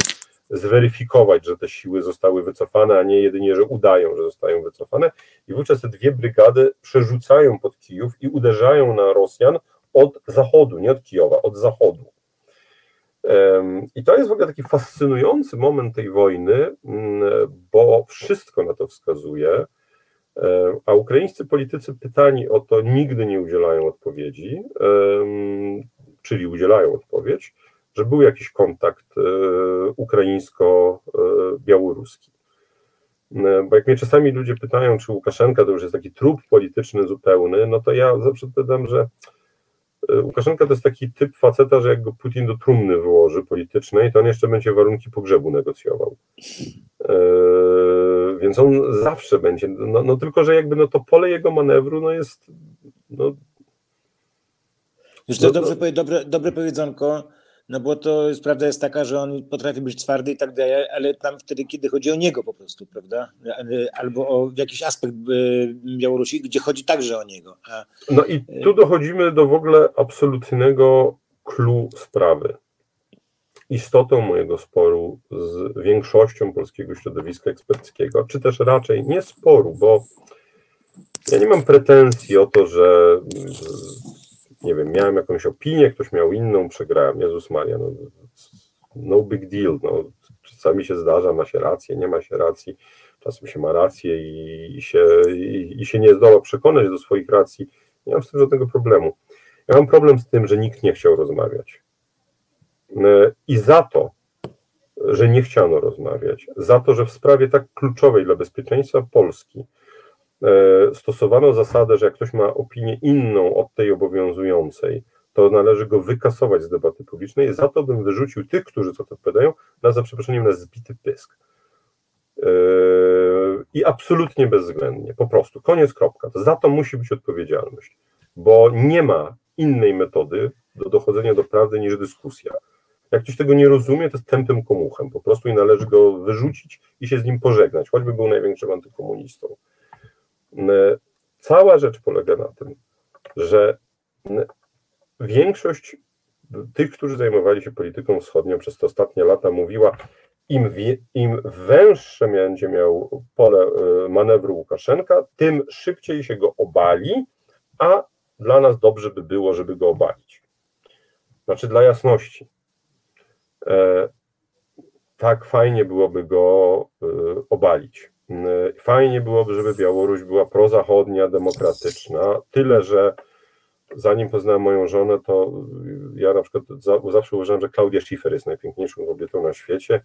zweryfikować, że te siły zostały wycofane, a nie jedynie, że udają, że zostają wycofane. I wówczas te dwie brygady przerzucają pod Kijów i uderzają na Rosjan od zachodu, nie od Kijowa, od zachodu. I to jest w ogóle taki fascynujący moment tej wojny, mm, bo wszystko na to wskazuje, A ukraińscy politycy pytani o to nigdy nie udzielają odpowiedzi, czyli udzielają odpowiedź, że był jakiś kontakt ukraińsko-białoruski. Bo jak mnie czasami ludzie pytają, czy Łukaszenka to już jest taki trup polityczny zupełny, no to ja zawsze odpowiadam, że e, Łukaszenka to jest taki typ faceta, że jak go Putin do trumny wyłoży politycznej, to on jeszcze będzie warunki pogrzebu negocjował. Yy, więc on zawsze będzie, no, no, tylko, że jakby no to pole jego manewru no jest no, Już to no, dobrze, dobre, dobre powiedzonko, no bo to jest, prawda jest taka, że on potrafi być twardy i tak dalej, ale tam wtedy, kiedy chodzi o niego po prostu, prawda? Albo o jakiś aspekt e, Białorusi, gdzie chodzi także o niego. A... No i tu dochodzimy do w ogóle absolutnego clue sprawy. Istotą mojego sporu z większością polskiego środowiska eksperckiego, czy też raczej nie sporu, bo ja nie mam pretensji o to, że nie wiem, miałem jakąś opinię, ktoś miał inną, przegrałem, Jezus Maria, no, no big deal, no, czasami się zdarza, ma się rację, nie ma się racji, czasem się ma rację i, i się, i, i się nie zdoła przekonać do swoich racji, nie mam z tym żadnego problemu. Ja mam problem z tym, że nikt nie chciał rozmawiać. E, I za to, że nie chciano rozmawiać, za to, że w sprawie tak kluczowej dla bezpieczeństwa Polski, stosowano zasadę, że jak ktoś ma opinię inną od tej obowiązującej, to należy go wykasować z debaty publicznej. Za to bym wyrzucił tych, którzy co to odpowiadają, na za przeproszeniem na zbity pysk. E, I absolutnie bezwzględnie, po prostu, koniec, kropka. Za to musi być odpowiedzialność, bo nie ma innej metody do dochodzenia do prawdy niż dyskusja. Jak ktoś tego nie rozumie, to jest tępym komuchem po prostu i należy go wyrzucić i się z nim pożegnać, choćby był największym antykomunistą. Cała rzecz polega na tym, że większość tych, którzy zajmowali się polityką wschodnią przez te ostatnie lata, mówiła, im, im węższe będzie miał pole e, manewru Łukaszenka, tym szybciej się go obali, a dla nas dobrze by było, żeby go obalić. Znaczy, dla jasności. E, tak fajnie byłoby go e, obalić. E, fajnie byłoby, żeby Białoruś była prozachodnia, demokratyczna, tyle że zanim poznałem moją żonę, to ja na przykład zawsze uważałem, że Klaudia Schiffer jest najpiękniejszą kobietą na świecie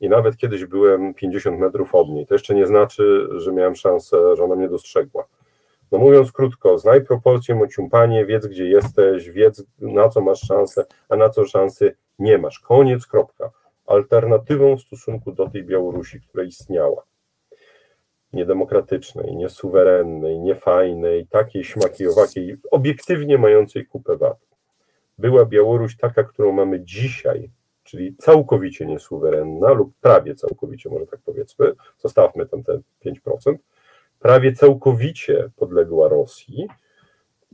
i nawet kiedyś byłem 50 metrów od niej. To jeszcze nie znaczy, że miałem szansę, że ona mnie dostrzegła. No mówiąc krótko, znaj proporcje mociumpanie, wiedz gdzie jesteś, wiedz na co masz szansę, a na co szansy nie masz. Koniec, kropka. Alternatywą w stosunku do tej Białorusi, która istniała niedemokratycznej, niesuwerennej, niefajnej, takiej śmakiowakiej, obiektywnie mającej kupę wad. Była Białoruś taka, którą mamy dzisiaj, czyli całkowicie niesuwerenna lub prawie całkowicie, może tak powiedzmy, zostawmy tam te 5%, prawie całkowicie podległa Rosji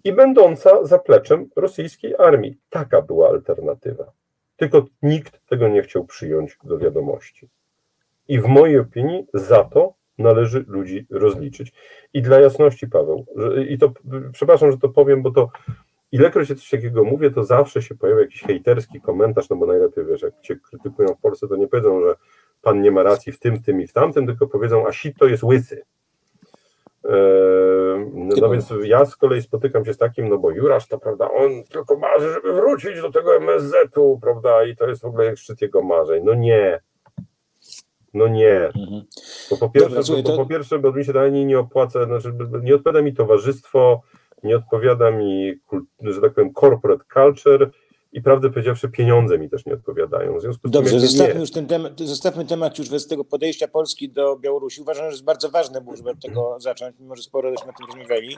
i będąca zapleczem rosyjskiej armii. Taka była alternatywa. Tylko nikt tego nie chciał przyjąć do wiadomości. I w mojej opinii za to należy ludzi rozliczyć. I dla jasności, Paweł, że, i to przepraszam, że to powiem, bo to ilekroć się coś takiego mówię, to zawsze się pojawia jakiś hejterski komentarz, no bo najlepiej wiesz, jak cię krytykują w Polsce, to nie powiedzą, że pan nie ma racji w tym, w tym i w tamtym, tylko powiedzą, a to jest łysy. Eee, no, no więc ja z kolei spotykam się z takim, no bo Jurasz to prawda, on tylko marzy, żeby wrócić do tego MSZ-u, prawda, i to jest w ogóle szczyt jego marzeń. No nie, no nie. Mhm. Bo po pierwsze, Dobra, bo, to... po pierwsze, bo mi się ani nie opłaca, znaczy nie odpowiada mi towarzystwo, nie odpowiada mi, że tak powiem, corporate culture i prawdę powiedziawszy, pieniądze mi też nie odpowiadają. W związku z Dobrze, tym, zostawmy już ten temat, zostawmy temat już z tego podejścia Polski do Białorusi. Uważam, że jest bardzo ważne żeby od tego zacząć, mimo że sporo żeśmy o tym rozmawiali,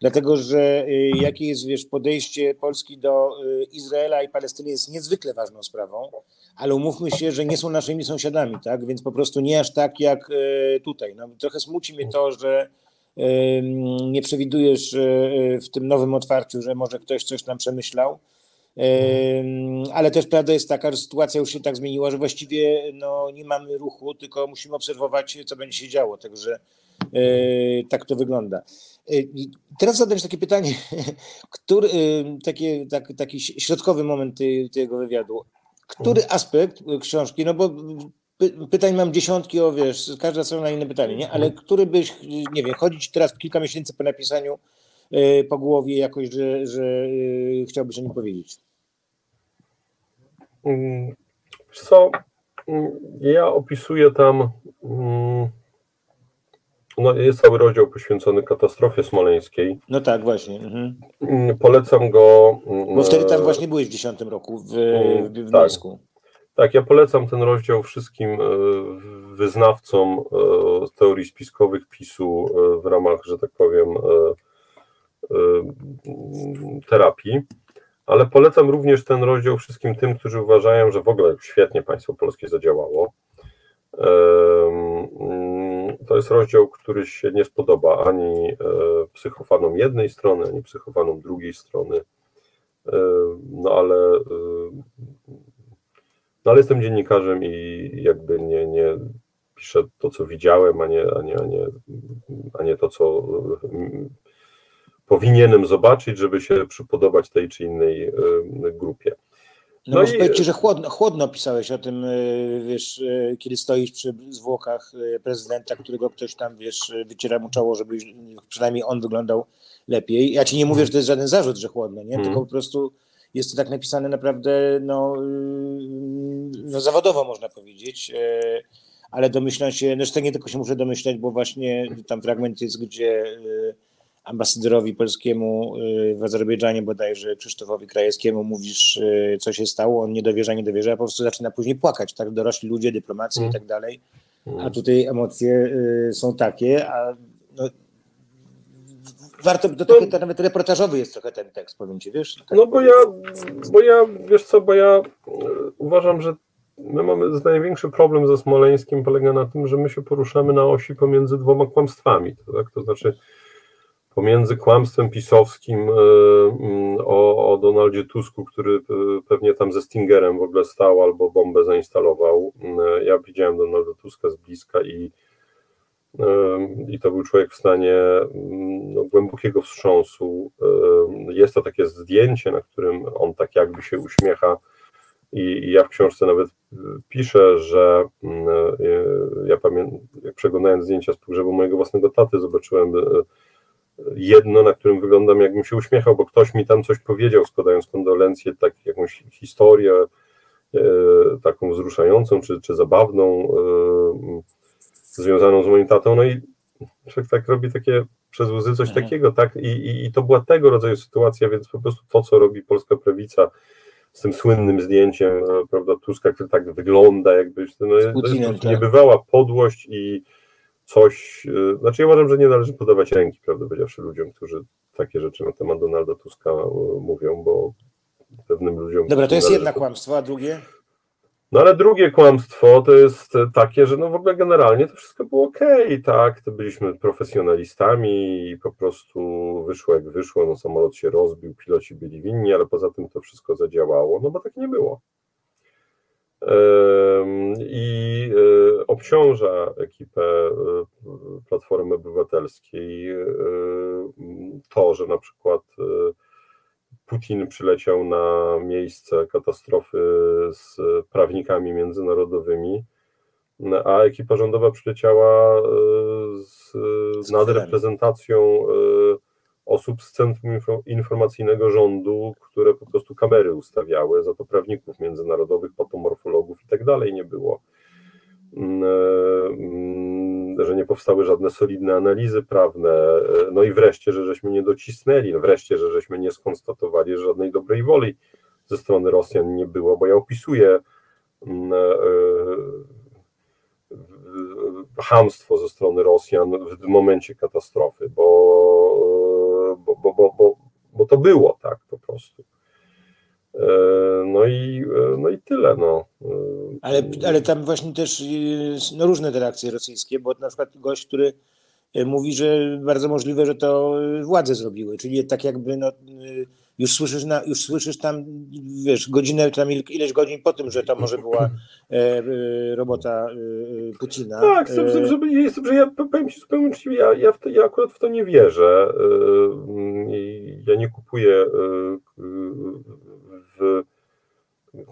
dlatego że y, jakie jest wiesz, podejście Polski do y, Izraela i Palestyny jest niezwykle ważną sprawą, ale umówmy się, że nie są naszymi sąsiadami, tak? Więc po prostu nie aż tak jak y, tutaj. No, trochę smuci mnie to, że nie przewidujesz w tym nowym otwarciu, że może ktoś coś tam przemyślał ale też prawda jest taka, że sytuacja już się tak zmieniła, że właściwie no, nie mamy ruchu, tylko musimy obserwować, co będzie się działo. Także e, tak to wygląda. E, teraz zadać takie pytanie, który, taki, tak, taki środkowy moment tego wywiadu. Który mhm. aspekt książki, no bo pytań mam dziesiątki, o wiesz, każda strona inne pytanie, nie? Ale który byś, nie wiem, chodzić teraz kilka miesięcy po napisaniu po głowie jakoś, że, że y, chciałbyś o nim powiedzieć? Mm, co, mm, ja opisuję tam, mm, no jest cały rozdział poświęcony katastrofie smoleńskiej. No tak, właśnie. Mhm. Polecam go. Bo wtedy tam właśnie byłeś w 10 roku w, w, w tak. Tak, ja polecam ten rozdział wszystkim e, wyznawcom e, teorii spiskowych PiSu e, w ramach, że tak powiem, terapii, ale polecam również ten rozdział wszystkim tym, którzy uważają, że w ogóle świetnie państwo polskie zadziałało. To jest rozdział, który się nie spodoba ani psychofanom jednej strony, ani psychofanom drugiej strony. No ale no ale jestem dziennikarzem i jakby nie, nie piszę to, co widziałem, a nie, a nie, a nie, a nie to, co powinienem zobaczyć, żeby się przypodobać tej czy innej y, grupie. No, no i... powiedzieć, że chłodno, chłodno pisałeś o tym, y, wiesz, y, kiedy stoisz przy zwłokach prezydenta, którego ktoś tam, wiesz, wyciera mu czoło, żeby przynajmniej on wyglądał lepiej. Ja ci nie mówię, że to jest żaden zarzut, że chłodno, nie? Tylko po prostu jest to tak napisane naprawdę no, no zawodowo można powiedzieć, ale domyślam się, no tego nie tylko się muszę domyślać, bo właśnie tam fragment jest, gdzie ambasadorowi polskiemu e, w Azerbejdżanie bodajże Krzysztofowi Krajewskiemu mówisz, co się stało, on nie dowierza, nie dowierza, a po prostu zaczyna później płakać, tak, dorośli ludzie, dyplomacja mm. i tak dalej, a mm. tutaj emocje są takie, a no, warto, to, trochę, to nawet reportażowy jest trochę ten tekst, powiem ci, wiesz? Tak no bo ja, bo ja, wiesz co, bo ja uważam, że my mamy największy problem ze Smoleńskim polega na tym, że my się poruszamy na osi pomiędzy dwoma kłamstwami, tak? to znaczy pomiędzy kłamstwem pisowskim e, mm, o, o Donaldzie Tusku, który e, pewnie tam ze Stingerem w ogóle stał albo bombę zainstalował. E, ja widziałem Donalda Tuska z bliska i, i to był człowiek w stanie mm, no, głębokiego wstrząsu. Jest to takie zdjęcie, na którym on tak jakby się uśmiecha i ja w książce nawet piszę, że mm, ja pamiętam, jak przeglądając zdjęcia z pogrzebu mojego własnego taty, zobaczyłem jedno, na którym wyglądam, jakbym się uśmiechał, bo ktoś mi tam coś powiedział, składając kondolencje, tak jakąś historię taką wzruszającą, czy, czy zabawną, związaną z moim tatą. No i człowiek tak robi takie przez łzy coś mhm. takiego, tak? I, i, I to była tego rodzaju sytuacja, więc po prostu to, co robi polska prawica, z tym słynnym zdjęciem, e, prawda, Tuska, który tak wygląda, jakby no, to jest tak. niebywała podłość i coś, e, znaczy ja uważam, że nie należy podawać ręki, prawda, powiedziawszy ludziom, którzy takie rzeczy na temat Donalda Tuska e, mówią, bo pewnym ludziom... Dobra, to jest jedna kłamstwo, a drugie? No ale drugie kłamstwo to jest takie, że no w ogóle generalnie to wszystko było ok, tak, to byliśmy profesjonalistami i po prostu wyszło jak wyszło, no samolot się rozbił, piloci byli winni, ale poza tym to wszystko zadziałało, no bo tak nie było. I e, obciąża ekipę e, Platformy Obywatelskiej e, to, że na przykład Putin przyleciał na miejsce katastrofy z prawnikami międzynarodowymi, a ekipa rządowa przyleciała e, z nadreprezentacją osób z Centrum Informacyjnego Rządu, które po prostu kamery ustawiały, za to prawników międzynarodowych, patomorfologów i tak dalej nie było. Mm, e, mm, że nie powstały żadne solidne analizy prawne, no i wreszcie, że żeśmy nie docisnęli, no wreszcie, że żeśmy nie skonstatowali, że żadnej dobrej woli ze strony Rosjan nie było, bo ja opisuję mm, e, hamstwo ze strony Rosjan w momencie katastrofy, bo, bo, bo, bo, bo to było tak po prostu. E, no i, e, no i tyle. No. E, ale, ale tam właśnie też no, różne te reakcje rosyjskie, bo na przykład gość, który mówi, że bardzo możliwe, że to władze zrobiły, czyli tak jakby no, już słyszysz, na, już słyszysz tam, wiesz, godzinę, tam ileś godzin po tym, że to może była e, robota e, Putina. Tak, że, że, że, że ja powiem Ci zupełnie uczciwie, ja, ja, ja akurat w to nie wierzę. Ja nie kupuję w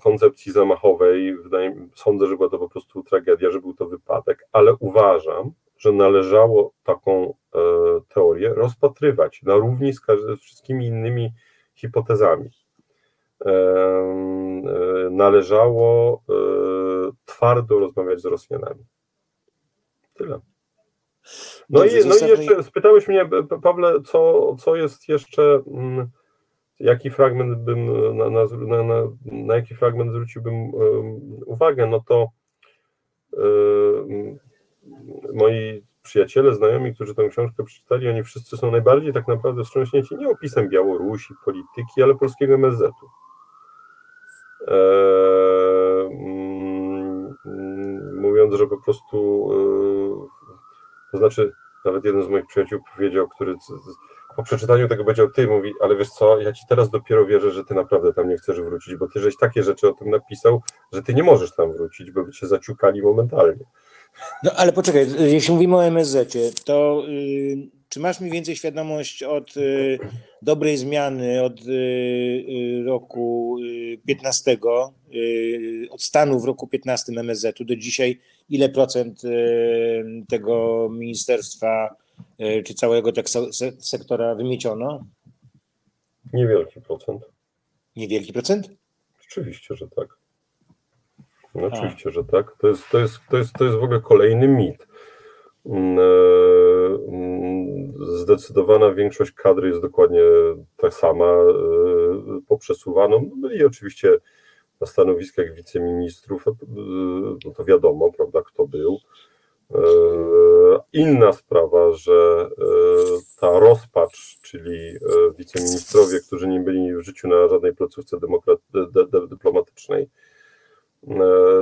koncepcji zamachowej. Wydaje, sądzę, że była to po prostu tragedia, że był to wypadek, ale uważam, że należało taką e, teorię rozpatrywać na równi z, z wszystkimi innymi hipotezami. E, należało e, twardo rozmawiać z Rosjanami. Tyle. No, Dobrze, i, no i jeszcze spytałeś mnie, Pawle, co, co jest jeszcze, mm, jaki fragment bym, na, na, na, na jaki fragment zwróciłbym uwagę, no to moi przyjaciele, znajomi, którzy tę książkę przeczytali, oni wszyscy są najbardziej tak naprawdę wstrząśnięci nie opisem Białorusi, polityki, ale polskiego MSZ-u. Eee, mm, mówiąc, że po prostu, e, to znaczy, nawet jeden z moich przyjaciół powiedział, który po przeczytaniu tego powiedział, ty mówi, ale wiesz co, ja ci teraz dopiero wierzę, że ty naprawdę tam nie chcesz wrócić, bo ty żeś takie rzeczy o tym napisał, że ty nie możesz tam wrócić, bo by cię zaciukali momentalnie. No ale poczekaj, jeśli mówimy o MSZ, to y, czy masz mniej więcej świadomość od y, dobrej zmiany od y, y roku 15, y, y, od stanu w roku 15 MSZ-u do dzisiaj, ile procent tego ministerstwa czy całego tego sektora wymieciono? Niewielki procent. Niewielki procent? Oczywiście, że tak. No, oczywiście, że tak. To jest, to, jest, to, jest, to jest w ogóle kolejny mit. Mm, e, mm, zdecydowana większość kadry jest dokładnie ta sama, e, poprzesuwaną. Byli no oczywiście na stanowiskach wiceministrów, e, no to wiadomo, prawda, kto był. Inna sprawa, że ta rozpacz, czyli wiceministrowie, którzy nie byli w życiu na żadnej placówce dyplomatycznej,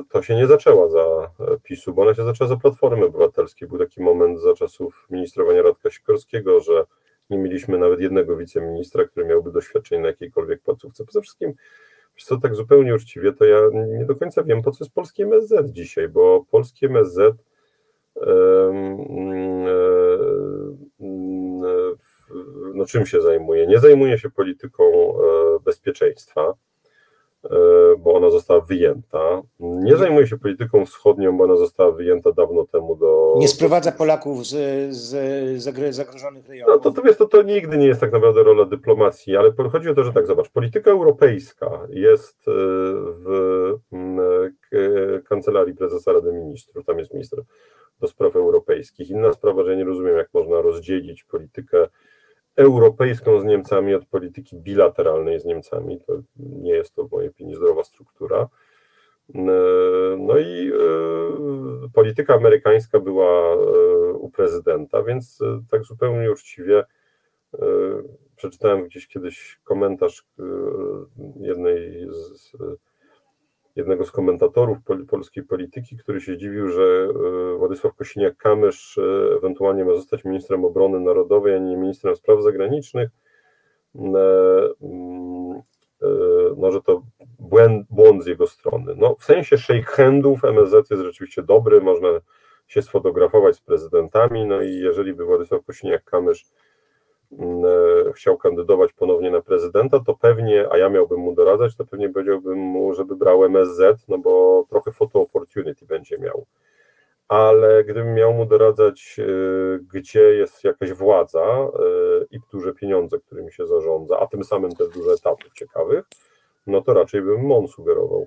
to się nie zaczęła za PiSu, bo ona się zaczęła za Platformy Obywatelskiej. Był taki moment za czasów ministrowania Radka Sikorskiego, że nie mieliśmy nawet jednego wiceministra, który miałby doświadczenie na jakiejkolwiek placówce. Poza wszystkim, co tak zupełnie uczciwie, to ja nie do końca wiem, po co jest polskie MSZ dzisiaj, bo polskie MSZ no czym się zajmuje? Nie zajmuje się polityką e, bezpieczeństwa, E, bo ona została wyjęta. Nie zajmuje się polityką wschodnią, bo ona została wyjęta dawno temu do. Nie sprowadza Polaków z, z zagrożonych rejonów. No to, to, wiesz, to, to nigdy nie jest tak naprawdę rola dyplomacji, ale chodzi o to, że tak, zobacz, polityka europejska jest e, w kancelarii prezesa Rady Ministrów, tam jest minister do spraw europejskich. Inna sprawa, że ja nie rozumiem, jak można rozdzielić politykę europejską z Niemcami od polityki bilateralnej z Niemcami. To nie jest to w mojej opinii zdrowa struktura. E, no i e, polityka amerykańska była e, u prezydenta, więc tak zupełnie uczciwie przeczytałem gdzieś kiedyś komentarz jednej z jednego z komentatorów polskiej polityki, który się dziwił, że e, Władysław Kosiniak-Kamysz e, ewentualnie ma zostać ministrem obrony narodowej, a nie ministrem spraw zagranicznych, e, mm, no, że to błęd, błąd z jego strony. No, w sensie shake handów MSZ jest rzeczywiście dobry, można się sfotografować z prezydentami, no i jeżeli by Władysław Kosiniak-Kamysz chciał kandydować ponownie na prezydenta, to pewnie, a ja miałbym mu doradzać, to pewnie powiedziałbym mu, żeby brał MSZ, no bo trochę photo opportunity będzie miał. Ale gdybym miał mu doradzać, e, gdzie jest jakaś władza e, i duże pieniądze, którymi się zarządza, a tym samym też dużo etapów ciekawych, no to raczej bym MON sugerował.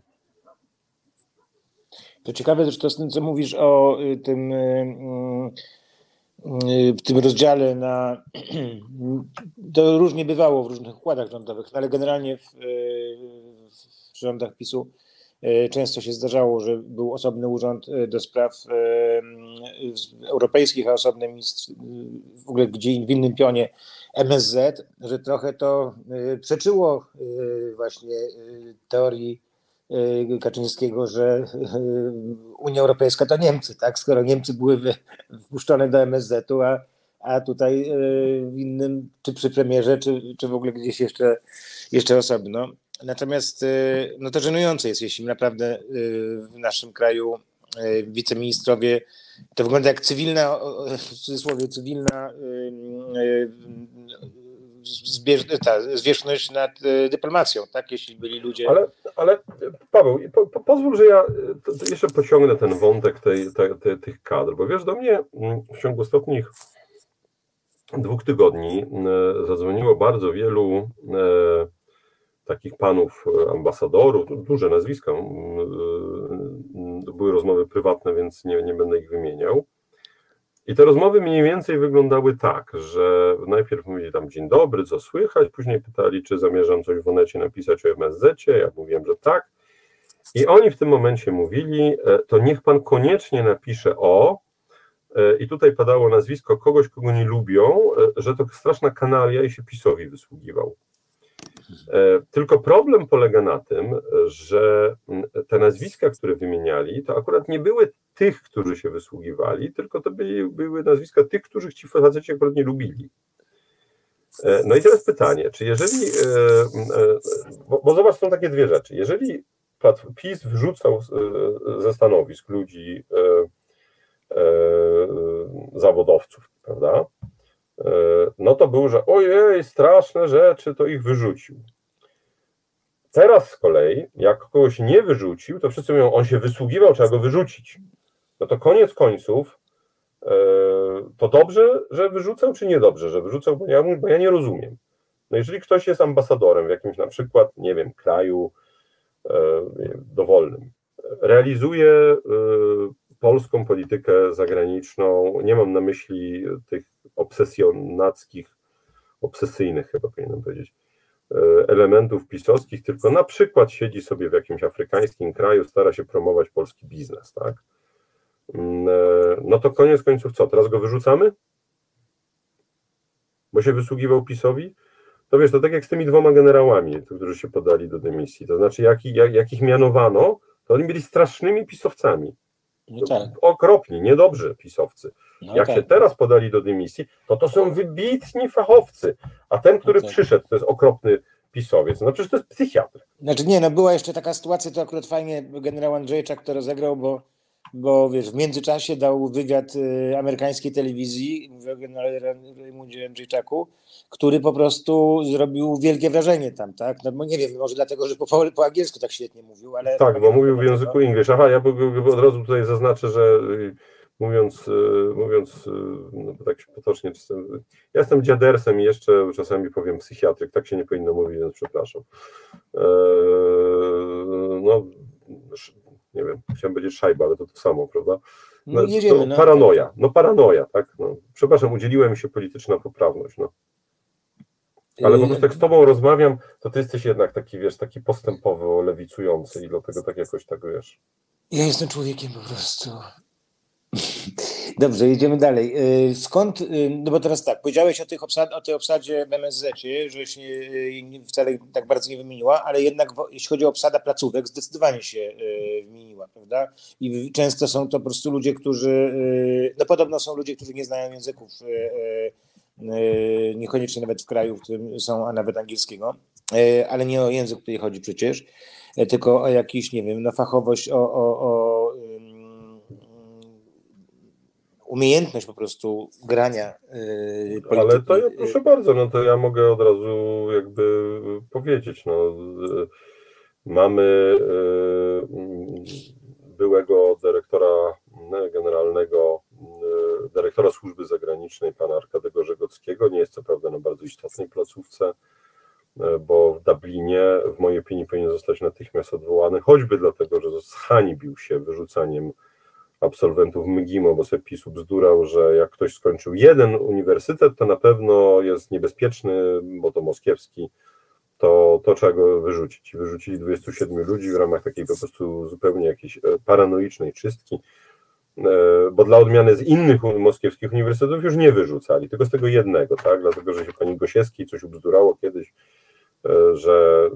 To ciekawe też to, co mówisz o y, tym y, w tym rozdziale na. To różnie bywało w różnych układach rządowych, ale generalnie w, w rządach PiSu e, często się zdarzało, że był osobny urząd do spraw europejskich, a osobny w ogóle gdzie w innym pionie MSZ, że trochę to przeczyło właśnie teorii Y, Kaczyńskiego, że y, Unia Europejska to Niemcy, tak? Skoro Niemcy były wpuszczone do MSZ-u, a, a tutaj y, w innym, czy przy premierze, czy, czy w ogóle gdzieś jeszcze, jeszcze osobno. Natomiast no to żenujące jest, jeśli naprawdę w naszym kraju wiceministrowie, to wygląda jak cywilna, w cudzysłowie cywilna ta zwierzchność nad dyplomacją, tak? Jeśli byli ludzie. Ale, ale Paweł, po, po, pozwól, że ja jeszcze pociągnę ten wątek tej, tych kadr, bo wiesz, do mnie mm, w ciągu ostatnich dwóch tygodni zadzwoniło bardzo wielu takich panów e, ambasadorów, duże nazwiska, e, były rozmowy prywatne, więc nie, nie będę ich wymieniał. I te rozmowy mniej więcej wyglądały tak, że najpierw mówili tam dzień dobry, co słychać, później pytali, czy zamierzam coś w Onecie napisać o MSZ, ja mówiłem, że tak. I oni w tym momencie mówili, e, to niech pan koniecznie napisze o, i tutaj padało nazwisko kogoś, kogo nie lubią, że to straszna kanalia i się PiSowi wysługiwał. E, tylko problem polega na tym, że te nazwiska, które wymieniali, to akurat nie były tych, którzy się wysługiwali, tylko to były, były nazwiska tych, których ci faceci akurat nie lubili. E, no i teraz pytanie, czy jeżeli, e, bo, bo zobacz, są takie dwie rzeczy. Jeżeli PiS wrzucał ze stanowisk ludzi, zawodowców, prawda, no to był, że ojej, straszne rzeczy, to ich wyrzucił. Teraz z kolei, jak kogoś nie wyrzucił, to wszyscy mówią, on się wysługiwał, trzeba go wyrzucić. No to koniec końców, e, to dobrze, że wyrzucał, czy niedobrze, że wyrzucał, bo ja, bo ja nie rozumiem. No jeżeli ktoś jest ambasadorem w jakimś na przykład, nie wiem, kraju e, dowolnym, realizuje polską politykę zagraniczną, nie mam na myśli tych obsesjonackich, obsesyjnych chyba powinienem powiedzieć, e, elementów pisowskich, tylko na przykład siedzi sobie w jakimś afrykańskim kraju, stara się promować polski biznes, tak? Mm, e, no to koniec końców co, teraz go wyrzucamy? Bo się wysługiwał PiSowi? To wiesz, to tak jak z tymi dwoma generałami, którzy się podali do dymisji, to znaczy jak, jak, jak ich mianowano, to oni byli strasznymi pisowcami. No tak. Okropni, niedobrzy pisowcy. No Jak tak. się teraz podali do dymisji, to to są wybitni fachowcy, a ten, który no tak. przyszedł, to jest okropny pisowiec. No przecież to jest psychiatr. Znaczy nie, no była jeszcze taka sytuacja, to akurat fajnie generał Andrzejczak to rozegrał, bo bo wiesz, w międzyczasie dał wywiad y, amerykańskiej telewizji, mówię o generale Raymundzie Andrzejczaku, który po prostu zrobił wielkie wrażenie tam, tak? No nie wiem, może dlatego, że po, po angielsku tak świetnie mówił, ale... Tak, bo mówił w języku English. Aha, ja od razu tutaj zaznaczę, że y, mówiąc, y, mówiąc no tak potocznie, ja jestem dziadersem i jeszcze czasami powiem psychiatryk, tak się nie powinno mówić, więc przepraszam. Eee, no, nie wiem, chciałem powiedzieć szajba, ale to to samo, prawda? No, no jedziemy, no. Paranoja, no paranoja, tak? No, przepraszam, udzieliłem się polityczna poprawność, no. Ale po prostu jak z tobą rozmawiam, to ty jesteś jednak taki, wiesz, taki postępowy, lewicujący i dlatego tak jakoś tak, wiesz. Ja jestem człowiekiem po prostu. Dobrze, jedziemy dalej. Y, skąd, y, no bo teraz tak, powiedziałeś o, tych obsad, o tej obsadzie w MSZ, że się y, wcale tak bardzo nie wymieniła, ale jednak jeśli chodzi o obsadę placówek, zdecydowanie się wymieniła, prawda? I często są to po prostu ludzie, którzy, no podobno są ludzie, którzy nie znają języków, niekoniecznie nawet w kraju, w którym są, a nawet angielskiego, ale nie o język tutaj chodzi przecież, tylko o jakiś, nie wiem, no fachowość, o, o, o umiejętność po prostu grania. Yy, Ale to ja, proszę bardzo, no to ja mogę od razu jakby powiedzieć, no, mamy yy, byłego dyrektora generalnego, yy, dyrektora służby zagranicznej, pana Arkadego Żegockiego, nie jest co prawda na bardzo istotnej placówce, bo w Dublinie, w mojej opinii, powinien zostać natychmiast odwołany, choćby dlatego, że zhańbił się wyrzucaniem absolwentów MGIMO, bo sobie PiSu bzdurał, że jak ktoś skończył jeden uniwersytet, to na pewno jest niebezpieczny, bo to moskiewski, to, to trzeba go wyrzucić. Wyrzucili 27 ludzi w ramach takiej po prostu zupełnie jakiejś e, paranoicznej czystki, e, bo dla odmiany z innych moskiewskich uniwersytetów już nie wyrzucali, tylko z tego jednego, tak, dlatego, że się pani Gosiewskiej coś ubzdurało kiedyś, że,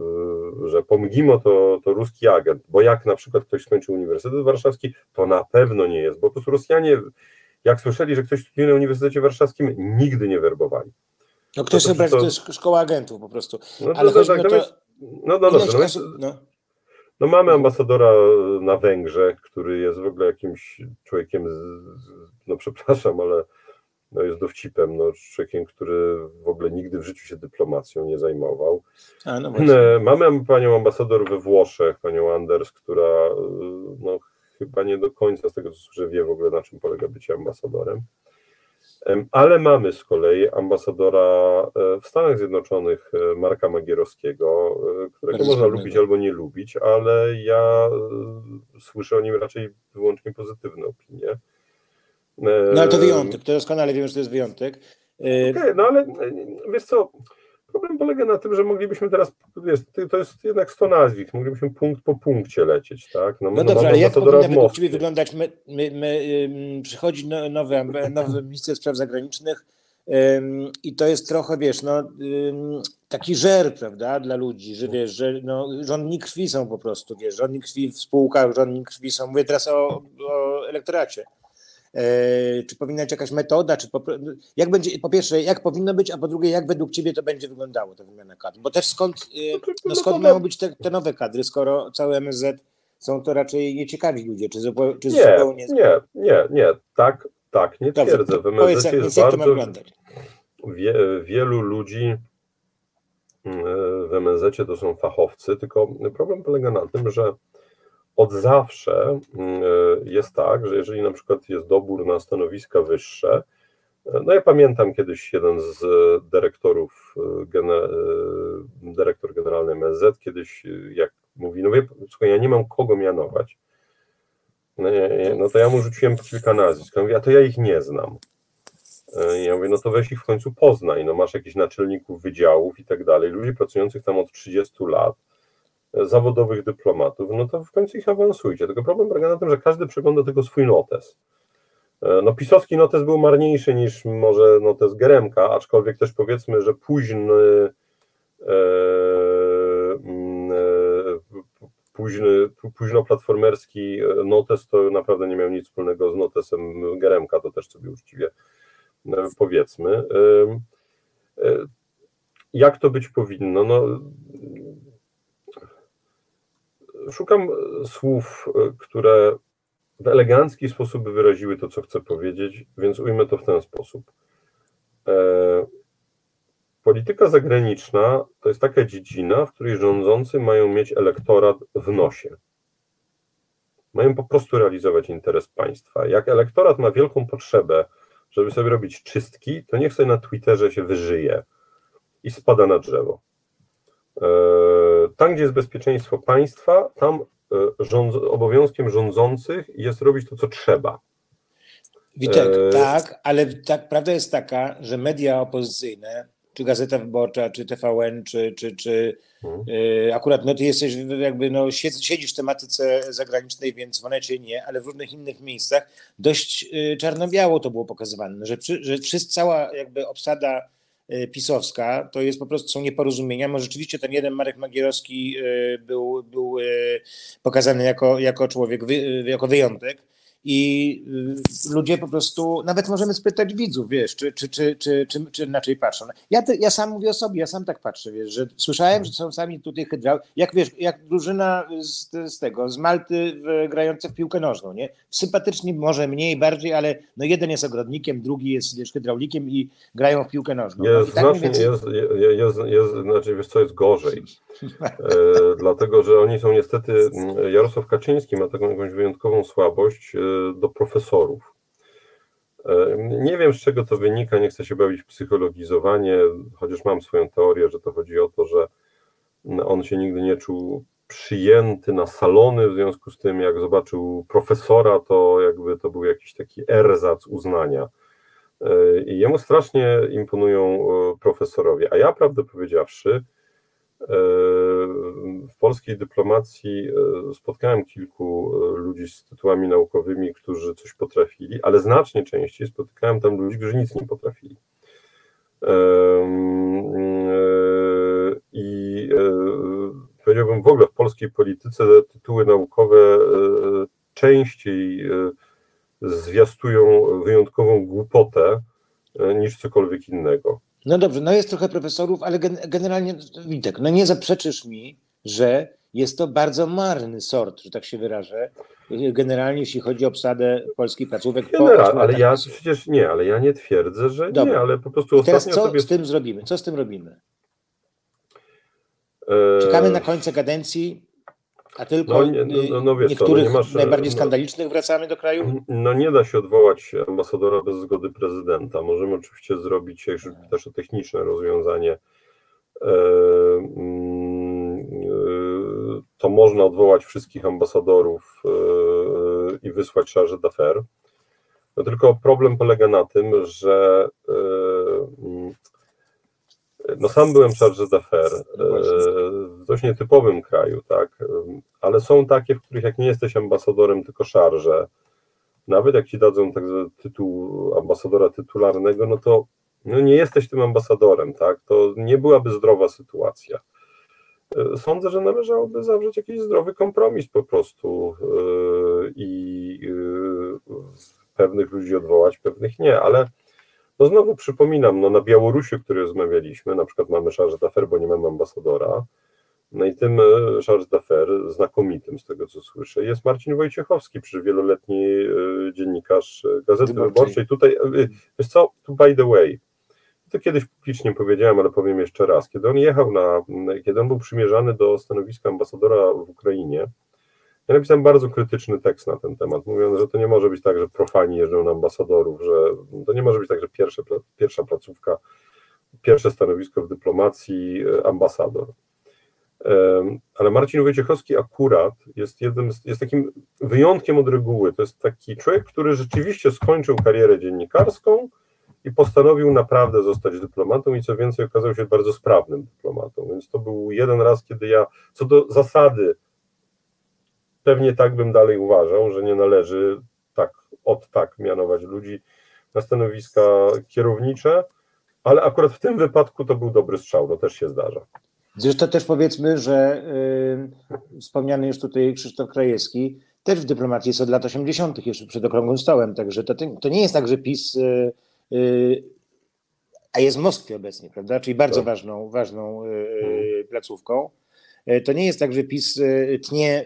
e, że Pomgimo to, to ruski agent, bo jak na przykład ktoś skończył Uniwersytet Warszawski, to na pewno nie jest, bo po prostu Rosjanie, jak słyszeli, że ktoś studiuje na Uniwersytecie Warszawskim, nigdy nie werbowali. No ktoś sobie brać, to jest szkoła agentów po prostu. No, Ale to, tak, to, no, no, no, dobrze, no, no. no mamy ambasadora na Węgrzech, który jest w ogóle jakimś człowiekiem, z, no przepraszam, ale no jest dowcipem, no, człowiekiem, który w ogóle nigdy w życiu się dyplomacją nie zajmował. A, no Mamy panią ambasador we Włoszech, panią Anders, która no, chyba nie do końca z tego co słyszę wie w ogóle na czym polega bycie ambasadorem. Ale mamy z kolei ambasadora e, w Stanach Zjednoczonych, e, Marka Magierowskiego, e, którego można lubić albo nie lubić, ale ja słyszę o nim raczej wyłącznie pozytywne opinie. No ale to wyjątek, to doskonale wiem, że to jest wyjątek. Okej, okay, no ale wiesz co, Problem polega na tym, że moglibyśmy teraz, wiesz, to jest jednak 100 nazwisk, moglibyśmy punkt po punkcie lecieć, tak? No, no dobrze, ale jak powinna według Ciebie wyglądać, my, my, my, przychodzi no, nowy, nowy minister spraw zagranicznych i to jest trochę, wiesz, no, taki żer, prawda, dla ludzi, że wiesz, że no, rządni krwi są po prostu, wiesz, rządni krwi w spółkach, rządni krwi są, mówię teraz o, o elektoracie. E, czy powinna być jakaś metoda, czy po, jak będzie, po pierwsze, jak powinno być, a po drugie, jak według Ciebie to będzie wyglądało, ta wymiana kadr? Bo też skąd, e, no skąd mają być te, te nowe kadry, skoro całe MSZ są to raczej nieciekawi ludzie, czy, zupełnie, czy nie, zupełnie... Nie, nie, nie, tak, tak, nie Dobrze, twierdzę. W MSZ jest więc bardzo... Jak to Wie, wielu ludzi mm, w MSZ to są fachowcy, tylko problem polega na tym, że od zawsze mm, e, jest tak, że jeżeli na przykład jest dobór na stanowiska wyższe, e, no ja pamiętam kiedyś jeden z dyrektorów, e, dyrektor generalny MSZ kiedyś jak mówi, no wie, słuchaj, ja nie mam kogo mianować, no, no to ja mu rzuciłem kilka nazwisk, ja mówię, a to ja ich nie znam. Ja mówię, no to weź ich w końcu poznaj, no masz jakichś naczelników wydziałów i tak dalej, ludzi pracujących tam od 30 lat, zawodowych dyplomatów, no to w końcu ich awansujcie. Tylko problem polega na tym, że każdy przegląda tylko swój notes. E, no pisowski notes był marniejszy niż może notes Geremka, aczkolwiek też powiedzmy, że późny e, mm, e, późny, późno platformerski notes to naprawdę nie miał nic wspólnego z notesem Geremka, to też sobie uczciwie powiedzmy. Jak to być powinno? No, szukam e, słów, e, które w elegancki sposób wyraziły to, co chcę powiedzieć, więc ujmę to w ten sposób. E, polityka zagraniczna to jest taka dziedzina, w której rządzący mają mieć elektorat w nosie. Mają po prostu realizować interes państwa. Jak elektorat ma wielką potrzebę, żeby sobie robić czystki, to niech sobie na Twitterze się wyżyje i spada na drzewo. E, tam, gdzie jest bezpieczeństwo państwa, tam e, rząd, obowiązkiem rządzących jest robić to, co trzeba. Witek, e... tak, ale tak, prawda jest taka, że media opozycyjne, czy Gazeta Wyborcza, czy TVN, czy, czy, czy hmm. y, akurat no ty jesteś jakby, no siedzisz w tematyce zagranicznej, więc w Onecie nie, ale w różnych innych miejscach dość y, czarno-biało to było pokazywane, że, przy, że wszyscy, cała jakby obsada pisowska, to jest po prostu są nieporozumienia. Może rzeczywiście ten jeden Marek Magierowski e, był, był e, pokazany jako, jako człowiek, jako wyjątek i y, ludzie po prostu, nawet możemy spytać widzów, wiesz, czy, czy, czy, czy, czy, czy inaczej patrzą. Ja, te, ja sam mówię o sobie, ja sam tak patrzę, wiesz, że słyszałem, że są sami tutaj hydraulicy, jak wiesz, jak drużyna z, z tego, z Malty grająca w piłkę nożną, nie? Sympatycznie może mniej, bardziej, ale no jeden jest ogrodnikiem, drugi jest, wiesz, hydraulikiem i grają w piłkę nożną. No, jest, tak znacznie, jest, jest, jest, jest, znaczy, wiesz co, jest gorzej, e, dlatego, że oni są niestety, Jarosław Kaczyński ma taką jakąś wyjątkową słabość, e, do profesorów. E, nie wiem, z czego to wynika, nie chcę się bawić w psychologizowanie, chociaż mam swoją teorię, że to chodzi o to, że on się nigdy nie czuł przyjęty na salony, w związku z tym, jak zobaczył profesora, to jakby to był jakiś taki erzac uznania. E, I jemu strasznie imponują e, profesorowie. A ja, prawdę powiedziawszy, w polskiej dyplomacji e, spotkałem kilku e, ludzi z tytułami naukowymi, którzy coś potrafili, ale znacznie częściej spotykałem tam ludzi, którzy nic nie potrafili. E, I powiedziałbym w ogóle w polskiej polityce tytuły naukowe częściej zwiastują wyjątkową głupotę niż cokolwiek innego. No dobrze, no jest trochę profesorów, ale gen, generalnie Witek, no nie zaprzeczysz mi, że jest to bardzo marny sort, że tak się wyrażę. Generalnie, jeśli chodzi o obsadę polskich placówek. General, ale ja przecież nie, ale ja nie twierdzę, że Dobra. nie, ale po prostu Teraz co sobie... z tym zrobimy? Co z tym robimy? E, Czekamy na końca kadencji, a tylko no, nie, no, no, no wiesz niektórych co, no masz, najbardziej no- skandalicznych wracamy do kraju? No nie da się odwołać ambasadora bez zgody prezydenta. Możemy oczywiście zrobić też techniczne rozwiązanie. E, mm, e, to można odwołać wszystkich ambasadorów i wysłać charge d'affaires. No tylko problem polega na tym, że no sam byłem charge d'affaires no w dość nietypowym kraju, tak, ale są takie, w których jak nie jesteś ambasadorem, tylko szarże, nawet jak ci dadzą tak tytuł ambasadora tytularnego, no to no nie jesteś tym ambasadorem, tak, to nie byłaby zdrowa sytuacja. E, sądzę, że należałoby zawrzeć jakiś zdrowy kompromis po prostu e, i e, pewnych ludzi odwołać, pewnych nie, ale no znowu przypominam, no na Białorusi, o której rozmawialiśmy, na przykład mamy charge d'affaires, bo nie mamy ambasadora, no i tym e, charge d'affaires, znakomitym z tego co słyszę, jest Marcin Wojciechowski, przecież wieloletni e, dziennikarz e, Gazety Wyborczej. Wyborczej. Tutaj, wiesz co, tu by the way, to kiedyś publicznie powiedziałem, ale powiem jeszcze raz, kiedy on jechał na, kiedy on był przymierzany do stanowiska ambasadora w Ukrainie, ja napisałem bardzo krytyczny tekst na ten temat, mówiąc, że to nie może być tak, że profani jeżdżą na ambasadorów, że to nie może być tak, że pierwsze, pierwsza placówka, pierwsze stanowisko w dyplomacji, e, ambasador. Ale Marcin Wojciechowski akurat jest jednym, jest takim wyjątkiem od reguły. To jest taki człowiek, który rzeczywiście skończył karierę dziennikarską i postanowił naprawdę zostać dyplomatą i co więcej okazał się bardzo sprawnym dyplomatą. Więc to był jeden raz, kiedy ja co do zasady pewnie tak bym dalej uważał, że nie należy tak od tak mianować ludzi na stanowiska kierownicze, ale akurat w tym wypadku to był dobry strzał, to też się zdarza. Zresztą też powiedzmy, że yy, wspomniany już tutaj Krzysztof Krajewski też w dyplomacji jest od lat 80., jeszcze przed okrągłym stołem, także to, to nie jest tak, że PiS, yy, yy, a jest w Moskwie obecnie, prawda, czyli bardzo tak. ważną, ważną y, placówką, E, to nie jest tak, że PiS e, tnie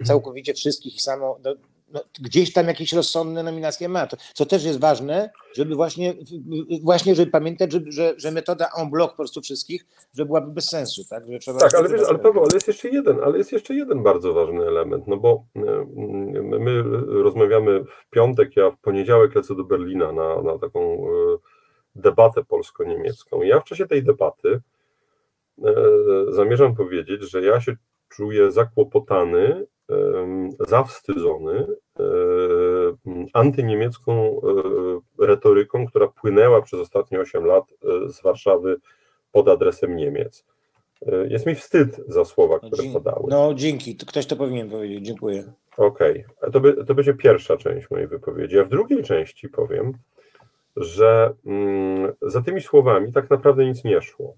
e, całkowicie wszystkich i samo. No, no, gdzieś tam jakieś rozsądne nominacje ma. To, co też jest ważne, żeby właśnie, właśnie żeby pamiętać, że, że, że metoda en bloc po prostu wszystkich, że byłaby bez sensu. Tak, tak ale, wiesz, ale, Paweł, ale jest jeszcze jeden, ale jest jeszcze jeden bardzo ważny element, no bo my rozmawiamy w piątek, ja w poniedziałek lecę do Berlina na, na taką debatę polsko-niemiecką. Ja w czasie tej debaty E, zamierzam powiedzieć, że ja się czuję zakłopotany, zawstydzony e, antyniemiecką e, retoryką, która płynęła przez ostatnie 8 lat z Warszawy pod adresem Niemiec. Jest mi wstyd za słowa, które no, padały. No dzięki, ktoś to powinien powiedzieć, dziękuję. Okej, okay. to, by, to będzie pierwsza część mojej wypowiedzi. A w drugiej części powiem, że mm, za tymi słowami tak naprawdę nic nie szło.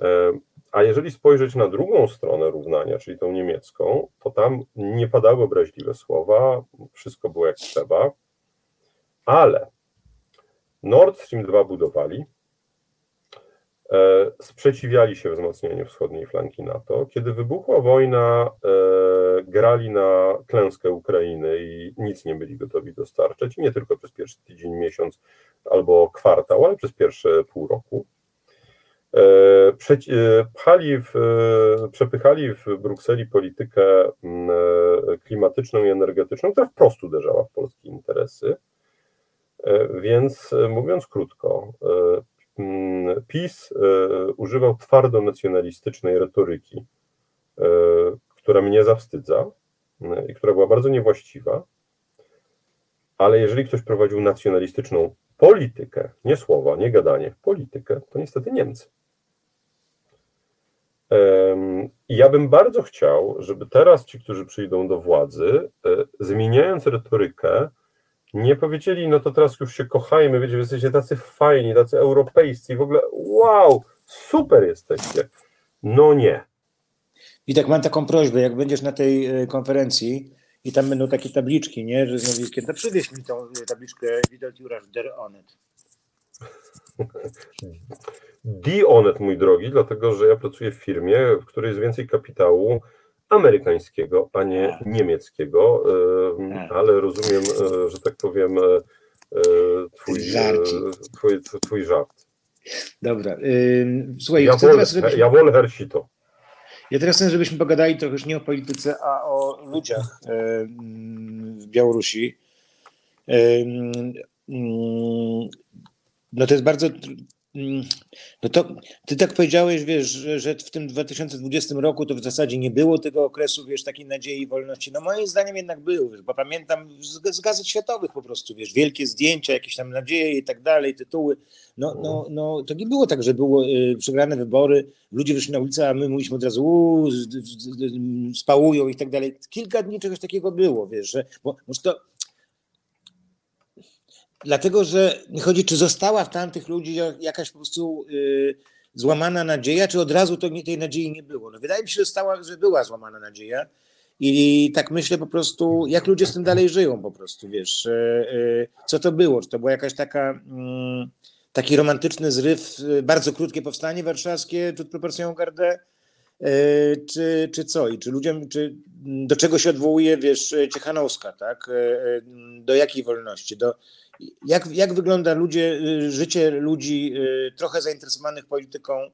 E, a jeżeli spojrzeć na drugą stronę równania, czyli tą niemiecką, to tam nie padały obraźliwe słowa, wszystko było jak trzeba, ale Nord Stream 2 budowali, e, sprzeciwiali się wzmocnieniu wschodniej flanki NATO. Kiedy wybuchła wojna, e, grali na klęskę Ukrainy i nic nie byli gotowi dostarczać, nie tylko przez pierwszy tydzień, miesiąc albo kwartał, ale przez pierwsze pół roku. E, pchali w, e, przepychali w Brukseli politykę mm, e, klimatyczną i energetyczną, która wprost uderzała w polskie interesy. Więc mówiąc krótko, mm, PiS używał twardo nacjonalistycznej retoryki, która mnie zawstydza i która była bardzo niewłaściwa, ale jeżeli ktoś prowadził nacjonalistyczną politykę, nie słowa, nie gadanie, politykę, to niestety Niemcy. Ja bym bardzo chciał, żeby teraz ci, którzy przyjdą do władzy, e, zmieniając retorykę, nie powiedzieli, no to teraz już się kochajmy, wiecie, jesteście tacy fajni, tacy europejscy w ogóle wow, super jesteście. No nie. I tak mam taką prośbę, jak będziesz na tej e, konferencji i tam będą takie tabliczki, nie, że z nazwiskiem, to przywieź mi tą tabliczkę Widot Jurasz Der Onet. Dionet, mój drogi, dlatego że ja pracuję w firmie, w której jest więcej kapitału amerykańskiego, a nie niemieckiego, ale rozumiem, e, że tak powiem, e, e, twój, twój, twój żart. Dobra. Słuchaj, ja, wolę, żebyśmy... ja wolę Hersito. Ja teraz chcę, żebyśmy pogadali trochę już nie o polityce, a o ludziach w Białorusi. No to jest bardzo Mm, no to ty tak powiedziałeś, wiesz, że, że, w tym 2020 roku to w zasadzie nie było tego okresu, wiesz, takiej nadziei i wolności. No moim zdaniem jednak był, wiesz, bo pamiętam z, z gazet światowych po prostu, wiesz, wielkie zdjęcia, jakieś tam nadzieje i tak dalej, tytuły. No, no, no to nie było tak, że było y, przegrane wybory, ludzie wyszli na ulicę, a my mówiliśmy od razu, uuu, spałują i tak dalej. Kilka dni czegoś takiego było, wiesz, że, bo może to Dlatego, że chodzi, czy została w tamtych ludzi jakaś po prostu y, złamana nadzieja, czy od razu to, tej nadziei nie było. No, wydaje mi się, że, stała, że była złamana nadzieja. I tak myślę po prostu, jak ludzie z tym dalej żyją po prostu, wiesz, y, y, co to było? Czy to była jakaś taka, mm, taki romantyczny zryw, y, bardzo krótkie powstanie warszawskie, przed proporcją Gardę, y, czy, czy co? I czy ludziom, czy do czego się odwołuje, wiesz, Ciechanowska, tak? Do jakiej wolności? Do, jak, jak wygląda ludzie, y, życie ludzi y, trochę zainteresowanych polityką?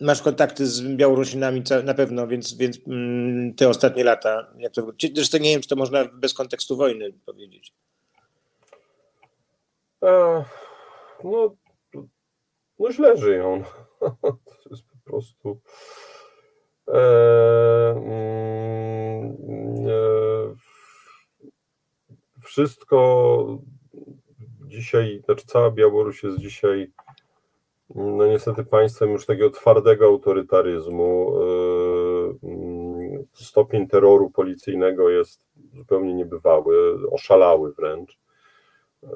Masz kontakty z Białorusinami na pewno, więc, więc mm, te ostatnie lata, jak to, zresztą nie wiem, czy to można bez kontekstu wojny powiedzieć. E, no, no źle żyją. To jest po prostu. E, mm, e, wszystko dzisiaj, znaczy cała Białoruś jest dzisiaj no niestety państwem już takiego twardego autorytaryzmu. Yy, stopień terroru policyjnego jest zupełnie niebywały, oszalały wręcz. Yy,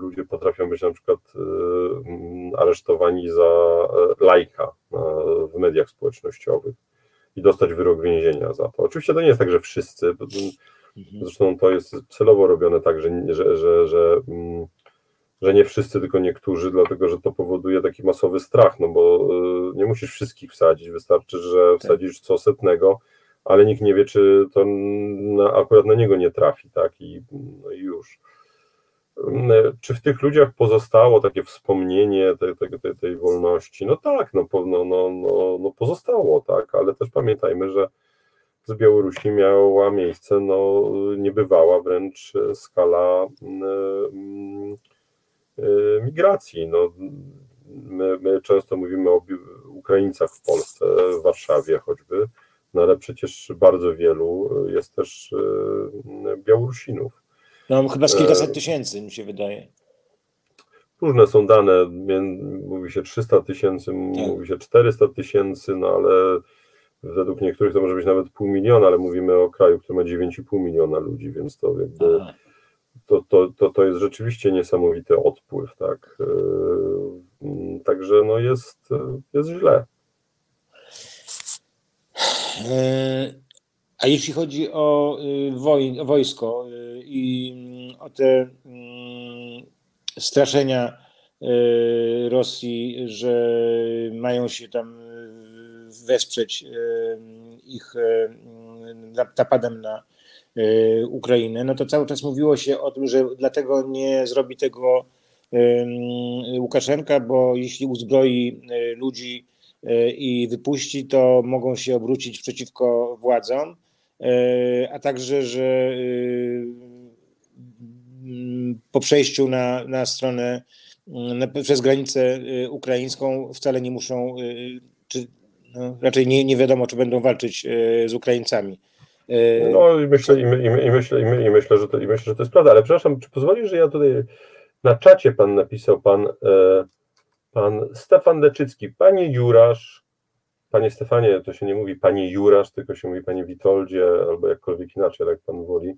ludzie potrafią być na przykład yy, aresztowani za lajka w mediach społecznościowych i dostać wyrok więzienia za to. Oczywiście to nie jest tak, że wszyscy, Mhm. Zresztą to jest celowo robione tak, że, że, że, że, mm, że nie wszyscy, tylko niektórzy, dlatego że to powoduje taki masowy strach, no bo y, nie musisz wszystkich wsadzić, wystarczy, że tak. wsadzisz co setnego, ale nikt nie wie, czy to na, akurat na niego nie trafi, tak, i, no już. Mm, czy w tych ludziach pozostało takie wspomnienie tej, tej, tej, tej wolności? No tak, no, no, no, no, no pozostało, tak, ale też pamiętajmy, że z Białorusi miała miejsce no, niebywała wręcz skala mm, y, migracji. No, my, my często mówimy o Ukraińcach w Polsce, w Warszawie choćby, no ale przecież bardzo wielu jest też y, Białorusinów. No chyba z kilkaset e, tysięcy mi się wydaje. Różne są dane, mówi się 300 tysięcy, tak. mówi się 400 tysięcy, no ale według niektórych to może być nawet pół miliona, ale mówimy o kraju, który ma 9,5 miliona ludzi, więc to jakby to, to, to, to jest rzeczywiście niesamowity odpływ, tak. Yy, także no jest, jest źle. E, a jeśli chodzi o, y, woj, o wojsko y, i o te mm, straszenia y, Rosji, że mają się tam wesprzeć ich napadem na e, Ukrainę, no to cały czas mówiło się o tym, że dlatego nie zrobi tego Łukaszenka, bo jeśli uzbroi e, ludzi e, i wypuści, to mogą się obrócić przeciwko władzom, a także, że po przejściu na, na stronę na, przez granicę ukraińską wcale nie muszą, czy no, raczej nie, nie wiadomo, czy będą walczyć e, z Ukraińcami. E, no i myślę, i, i, i, myślę, i, i myślę, że to, i myślę, że to jest prawda, ale przepraszam, czy pozwolisz, że ja tutaj na czacie pan napisał, pan, e, pan Stefan Deczycki, panie Jurasz, panie Stefanie, to się nie mówi panie Jurasz, tylko się mówi panie Witoldzie, albo jakkolwiek inaczej, jak pan woli.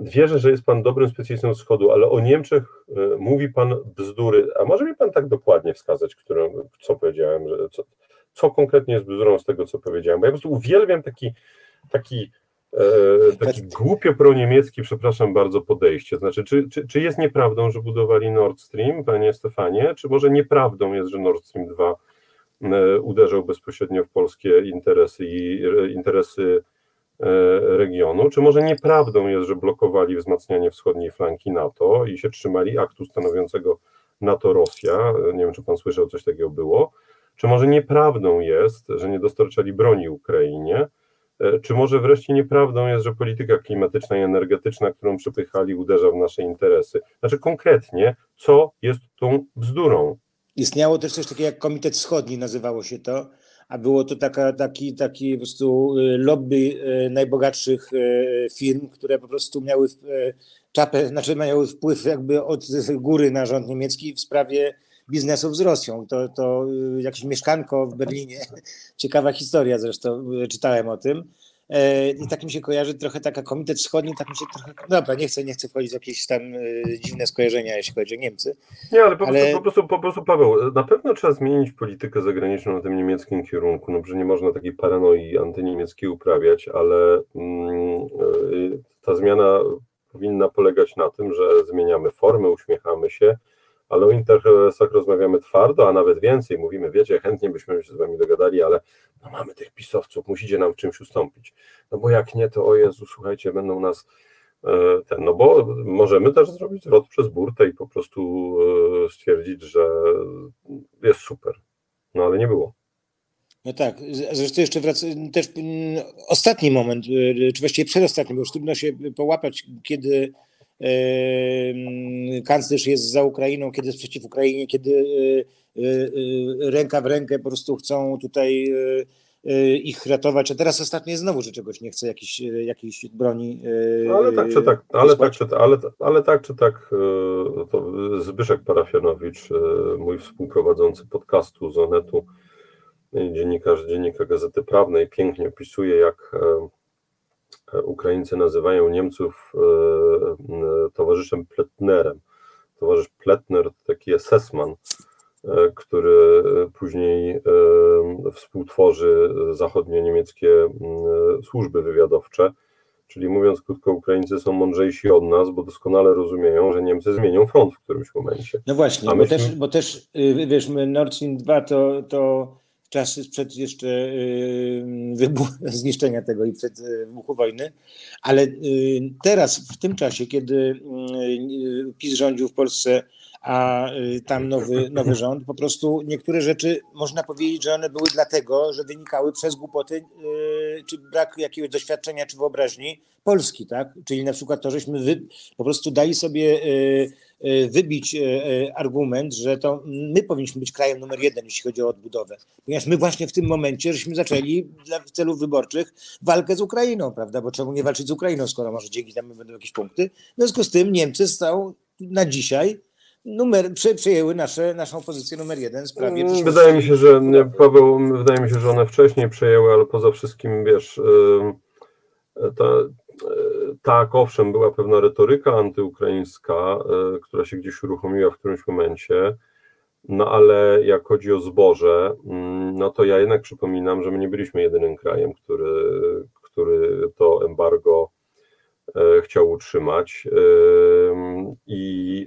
Wierzę, że jest pan dobrym specjalistą wschodu, ale o Niemczech mówi pan bzdury. A może mi pan tak dokładnie wskazać, którą, co powiedziałem, że co, co konkretnie jest bzdurą z tego, co powiedziałem, bo ja po prostu uwielbiam taki, taki e, takie głupie proniemieckie, przepraszam bardzo, podejście. Znaczy, czy, czy, czy jest nieprawdą, że budowali Nord Stream, panie Stefanie, czy może nieprawdą jest, że Nord Stream 2 e, uderzał bezpośrednio w polskie interesy i interesy regionu, czy może nieprawdą jest, że blokowali wzmacnianie wschodniej flanki NATO i się trzymali aktu stanowiącego NATO-Rosja, nie wiem, czy pan słyszał, coś takiego było, czy może nieprawdą jest, że nie dostarczali broni Ukrainie, e, czy może wreszcie nieprawdą jest, że polityka klimatyczna i energetyczna, którą przypychali, uderza w nasze interesy? Znaczy konkretnie, co jest tą bzdurą? Istniało też coś takiego jak Komitet Wschodni, nazywało się to, a było to taka, taki, taki po prostu y, lobby y, najbogatszych y, firm, które po prostu miały czapę, znaczy mają wpływ jakby od góry na rząd niemiecki w sprawie biznesów z Rosją. To, to jakieś mieszkanko w Berlinie, ciekawa historia zresztą, czytałem o tym. E, I tak mi się kojarzy trochę taka Komitet Wschodni, tak mi się trochę. Dobra, nie chcę, nie chcę wchodzić w jakieś tam e, dziwne skojarzenia, jeśli chodzi o Niemcy. Nie, ale po, ale... Prostu, po, prostu, po prostu, Paweł, na pewno trzeba zmienić politykę zagraniczną na tym niemieckim kierunku. No, że nie można takiej paranoi antyniemieckiej uprawiać, ale mm, ta zmiana powinna polegać na tym, że zmieniamy formę, uśmiechamy się, ale o interesach rozmawiamy twardo, a nawet więcej. Mówimy, wiecie, chętnie byśmy się z wami dogadali, ale no mamy tych pisowców, musicie nam w czymś ustąpić. No bo jak nie, to o Jezu, słuchajcie, będą nas e, ten, no bo możemy też zrobić zwrot przez burtę i po prostu e, stwierdzić, że jest super. No ale nie było. No tak, zresztą jeszcze wraca, też ostatni moment, e, czy właściwie przedostatni, bo już trudno się połapać, kiedy kanclerz jest za Ukrainą, kiedy jest przeciw Ukrainie, kiedy e, e, ręka w rękę po prostu chcą tutaj e, ich ratować, a teraz ostatnio znowu, że czegoś nie chce, jakiejś, jakiejś broni. Ale tak czy tak, ale tak czy, ale, ale tak czy tak, to Zbyszek Parafianowicz, mój współprowadzący podcastu z Onetu, dziennikarz Dziennika Gazety Prawnej, pięknie opisuje, jak Ukraińcy nazywają Niemców e, e, towarzyszem Pletnerem. Towarzysz Pletner to taki esesman, e, który później współtworzy zachodnio-niemieckie służby wywiadowcze. Czyli mówiąc krótko, Ukraińcy są mądrzejsi od nas, bo doskonale rozumieją, że Niemcy zmienią front w którymś momencie. No właśnie, bo, też, bo też wiesz, Nord Stream 2 to, to czasy sprzed jeszcze y, zniszczenia tego i przed y, wybuchu wojny, ale y, teraz, w tym czasie, kiedy PiS rządził w Polsce, a tam nowy, nowy rząd, po prostu niektóre rzeczy można powiedzieć, że one były dlatego, że wynikały przez głupoty, czy brak jakiegoś doświadczenia, czy wyobraźni Polski, tak? Czyli na przykład to, żeśmy wy, po prostu dali sobie wybić e, e, argument, że to my powinniśmy być krajem numer jeden, jeśli chodzi o odbudowę. Ponieważ my właśnie w tym momencie, żeśmy zaczęli dla celów wyborczych walkę z Ukrainą, prawda? Bo czemu nie walczyć z Ukrainą, skoro może dzięki temu będą jakieś punkty? W związku z tym Niemcy stał na dzisiaj numer, przejęły nasze, naszą pozycję numer jeden w sprawie mm, Wydaje mi się, że Paweł, wydaje mi się, że one wcześniej przejęły, ale poza wszystkim, wiesz, ta, tak, owszem, była pewna retoryka antyukraińska, e, która się gdzieś uruchomiła w którymś momencie, no ale jak chodzi o zboże, mm, no to ja jednak przypominam, że my nie byliśmy jedynym krajem, który, który to embargo e, chciał utrzymać. E, I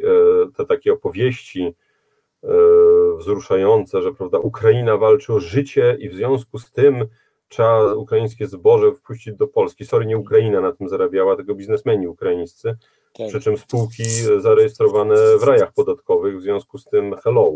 te takie opowieści wzruszające, że prawda, Ukraina walczy o życie i w związku z tym trzeba ukraińskie zboże wpuścić do Polski. Sorry, nie Ukraina na tym zarabiała, tylko biznesmeni ukraińscy, tak. przy czym spółki zarejestrowane w rajach podatkowych, w związku z tym hello.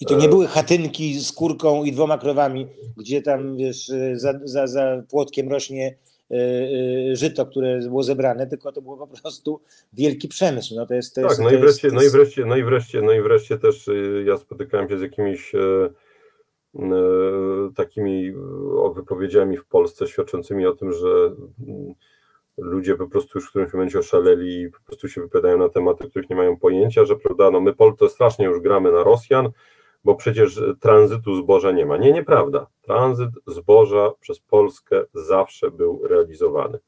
I to nie były chatynki z kurką i dwoma krowami, gdzie tam wiesz, za, za, za płotkiem rośnie e, e, żyto, które było zebrane, tylko to było po prostu wielki przemysł. No to jest, to tak, jest, no, i wreszcie, jest, no, i wreszcie, no, i wreszcie, no i wreszcie też y, ja spotykałem się z jakimiś e, E, takimi wypowiedziami w Polsce świadczącymi o tym, że mm, ludzie po prostu już w którymś momencie oszaleli i po prostu się wypowiadają na tematy, których nie mają pojęcia, że prawda, no my Polsce strasznie już gramy na Rosjan, bo przecież tranzytu zboża nie ma. Nie, nieprawda. Tranzyt zboża przez Polskę zawsze był realizowany.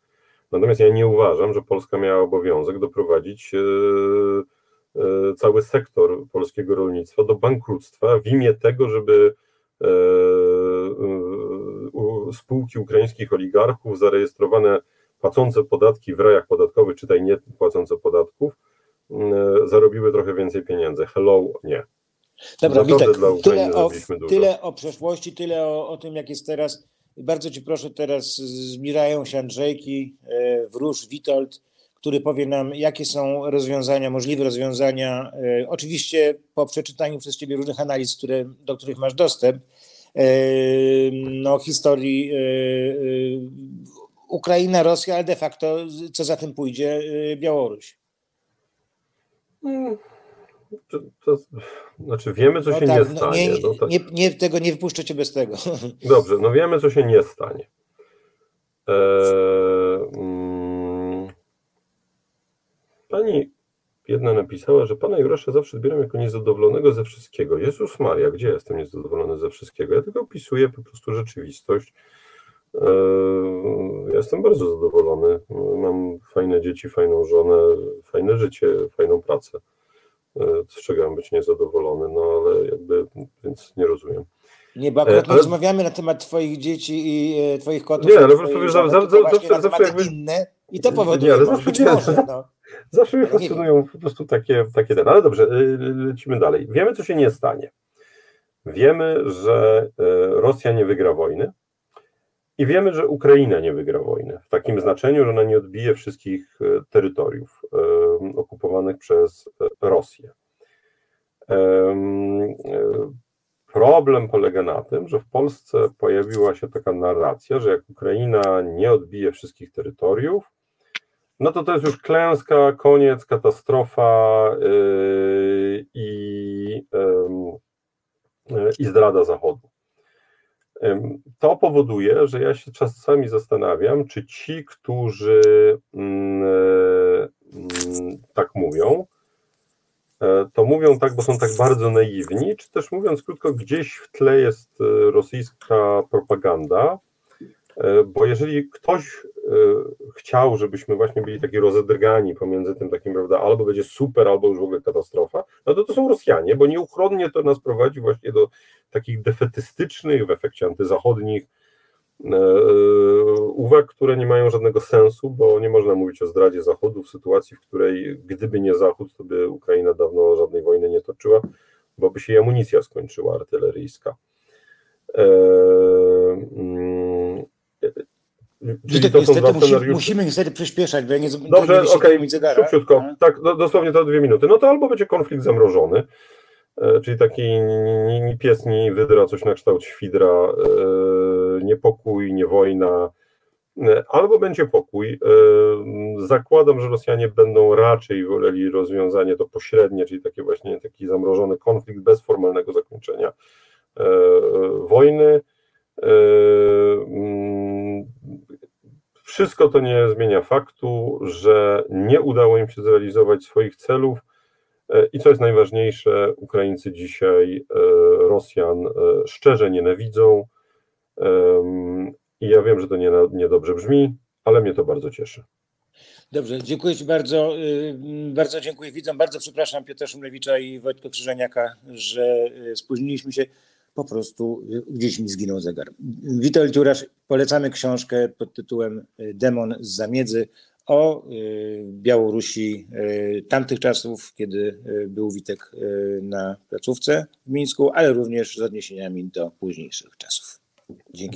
Natomiast ja nie uważam, że Polska miała obowiązek doprowadzić e, e, cały sektor polskiego rolnictwa do bankructwa w imię tego, żeby E, e, spółki ukraińskich oligarchów zarejestrowane płacące podatki w rajach podatkowych, czytaj nie płacące podatków, zarobiły trochę więcej pieniędzy. Hello, nie. Dobra, Witek, tyle o, tyle o przeszłości, tyle o, o tym, jak jest teraz. Bardzo Ci proszę, teraz zbliżają się Andrzejki, e, wróż Witold, który powie nam, jakie są rozwiązania, możliwe rozwiązania. e, Oczywiście po przeczytaniu przez Ciebie różnych analiz, które, do których masz dostęp, e, no, historii e, Ukraina, Rosja, ale de facto co za tym pójdzie, Białoruś. Mm, To, to, znaczy wiemy, co No się tak, nie no stanie. nie, no tak. nie, nie, tego nie wypuszczę Cię bez tego. Dobrze, no wiemy, co się nie stanie. Eee, mm, pani jedna napisała, że pana Jurasza zawsze odbieram jako niezadowolonego ze wszystkiego. Jezus Maria, gdzie jestem niezadowolony ze wszystkiego? Ja tylko opisuję po prostu rzeczywistość. Eee, ja jestem bardzo zadowolony. Mam fajne dzieci, fajną żonę, fajne życie, fajną pracę. Eee, Z czego mam być niezadowolony? No ale jakby, więc nie rozumiem. Nie, bo akurat E, my ale- rozmawiamy na temat twoich dzieci i e, twoich kotów. Nie, ale po prostu wiesz, zawsze- zawsze tematy jakby- inne i to Nie, powoduje, ale no, zawsze nie. może, no. Zawsze mnie fascynują po prostu takie, takie ten. Ale dobrze, y, lecimy dalej. Wiemy, co się nie stanie. Wiemy, że y, Rosja nie wygra wojny i wiemy, że Ukraina nie wygra wojny. W takim znaczeniu, że ona nie odbije wszystkich y, terytoriów y, okupowanych przez y, Rosję. Em, y, Problem polega na tym, że w Polsce pojawiła się taka narracja, że jak Ukraina nie odbije wszystkich terytoriów, no to to jest już klęska, koniec, katastrofa yy, i, yy, i zdrada Zachodu. To powoduje, że ja się czasami zastanawiam, czy ci, którzy mm, mm, tak mówią, e, to mówią tak, bo są tak bardzo naiwni, czy też mówiąc krótko, gdzieś w tle jest e, rosyjska propaganda, Bo jeżeli ktoś e, chciał, żebyśmy właśnie byli taki rozedrgani pomiędzy tym takim, prawda, albo będzie super, albo już w ogóle katastrofa, no to to są Rosjanie, bo nieuchronnie to nas prowadzi właśnie do takich defetystycznych, w efekcie antyzachodnich e, uwag, które nie mają żadnego sensu, bo nie można mówić o zdradzie Zachodu w sytuacji, w której gdyby nie Zachód, to by Ukraina dawno żadnej wojny nie toczyła, bo by się jej amunicja skończyła artyleryjska. Mm, Czyli to są niestety dwa musimy, musimy niestety przyspieszać, bo ja nie, Dobrze, okej, zegara. szybciutko. Tak, do, dosłownie to dwie minuty. No to albo będzie konflikt zamrożony, e, czyli taki ni, ni, pies, ni wydra, coś na kształt świdra, e, niepokój, nie wojna, e, albo będzie pokój. Zakładam, że Rosjanie będą raczej woleli rozwiązanie to pośrednie, czyli takie właśnie taki zamrożony konflikt bez formalnego zakończenia wojny. Wszystko to nie zmienia faktu, że nie udało im się zrealizować swoich celów. E, I co jest najważniejsze, Ukraińcy dzisiaj e, Rosjan e, szczerze nienawidzą. I ja wiem, że to nie- niedobrze brzmi, ale mnie to bardzo cieszy. Dobrze, dziękuję Ci bardzo. y, Bardzo dziękuję widzom. Bardzo przepraszam Piotra Szumlewicza i Wojtka Krzyżeniaka, że y, spóźniliśmy się. Po prostu y, gdzieś mi zginął zegar. Witold Dziurasz, polecamy książkę pod tytułem y, Demon z zamiedzy o y, Białorusi tamtych czasów, kiedy był Witek na placówce w Mińsku, ale również z odniesieniami do późniejszych czasów. Dzięki.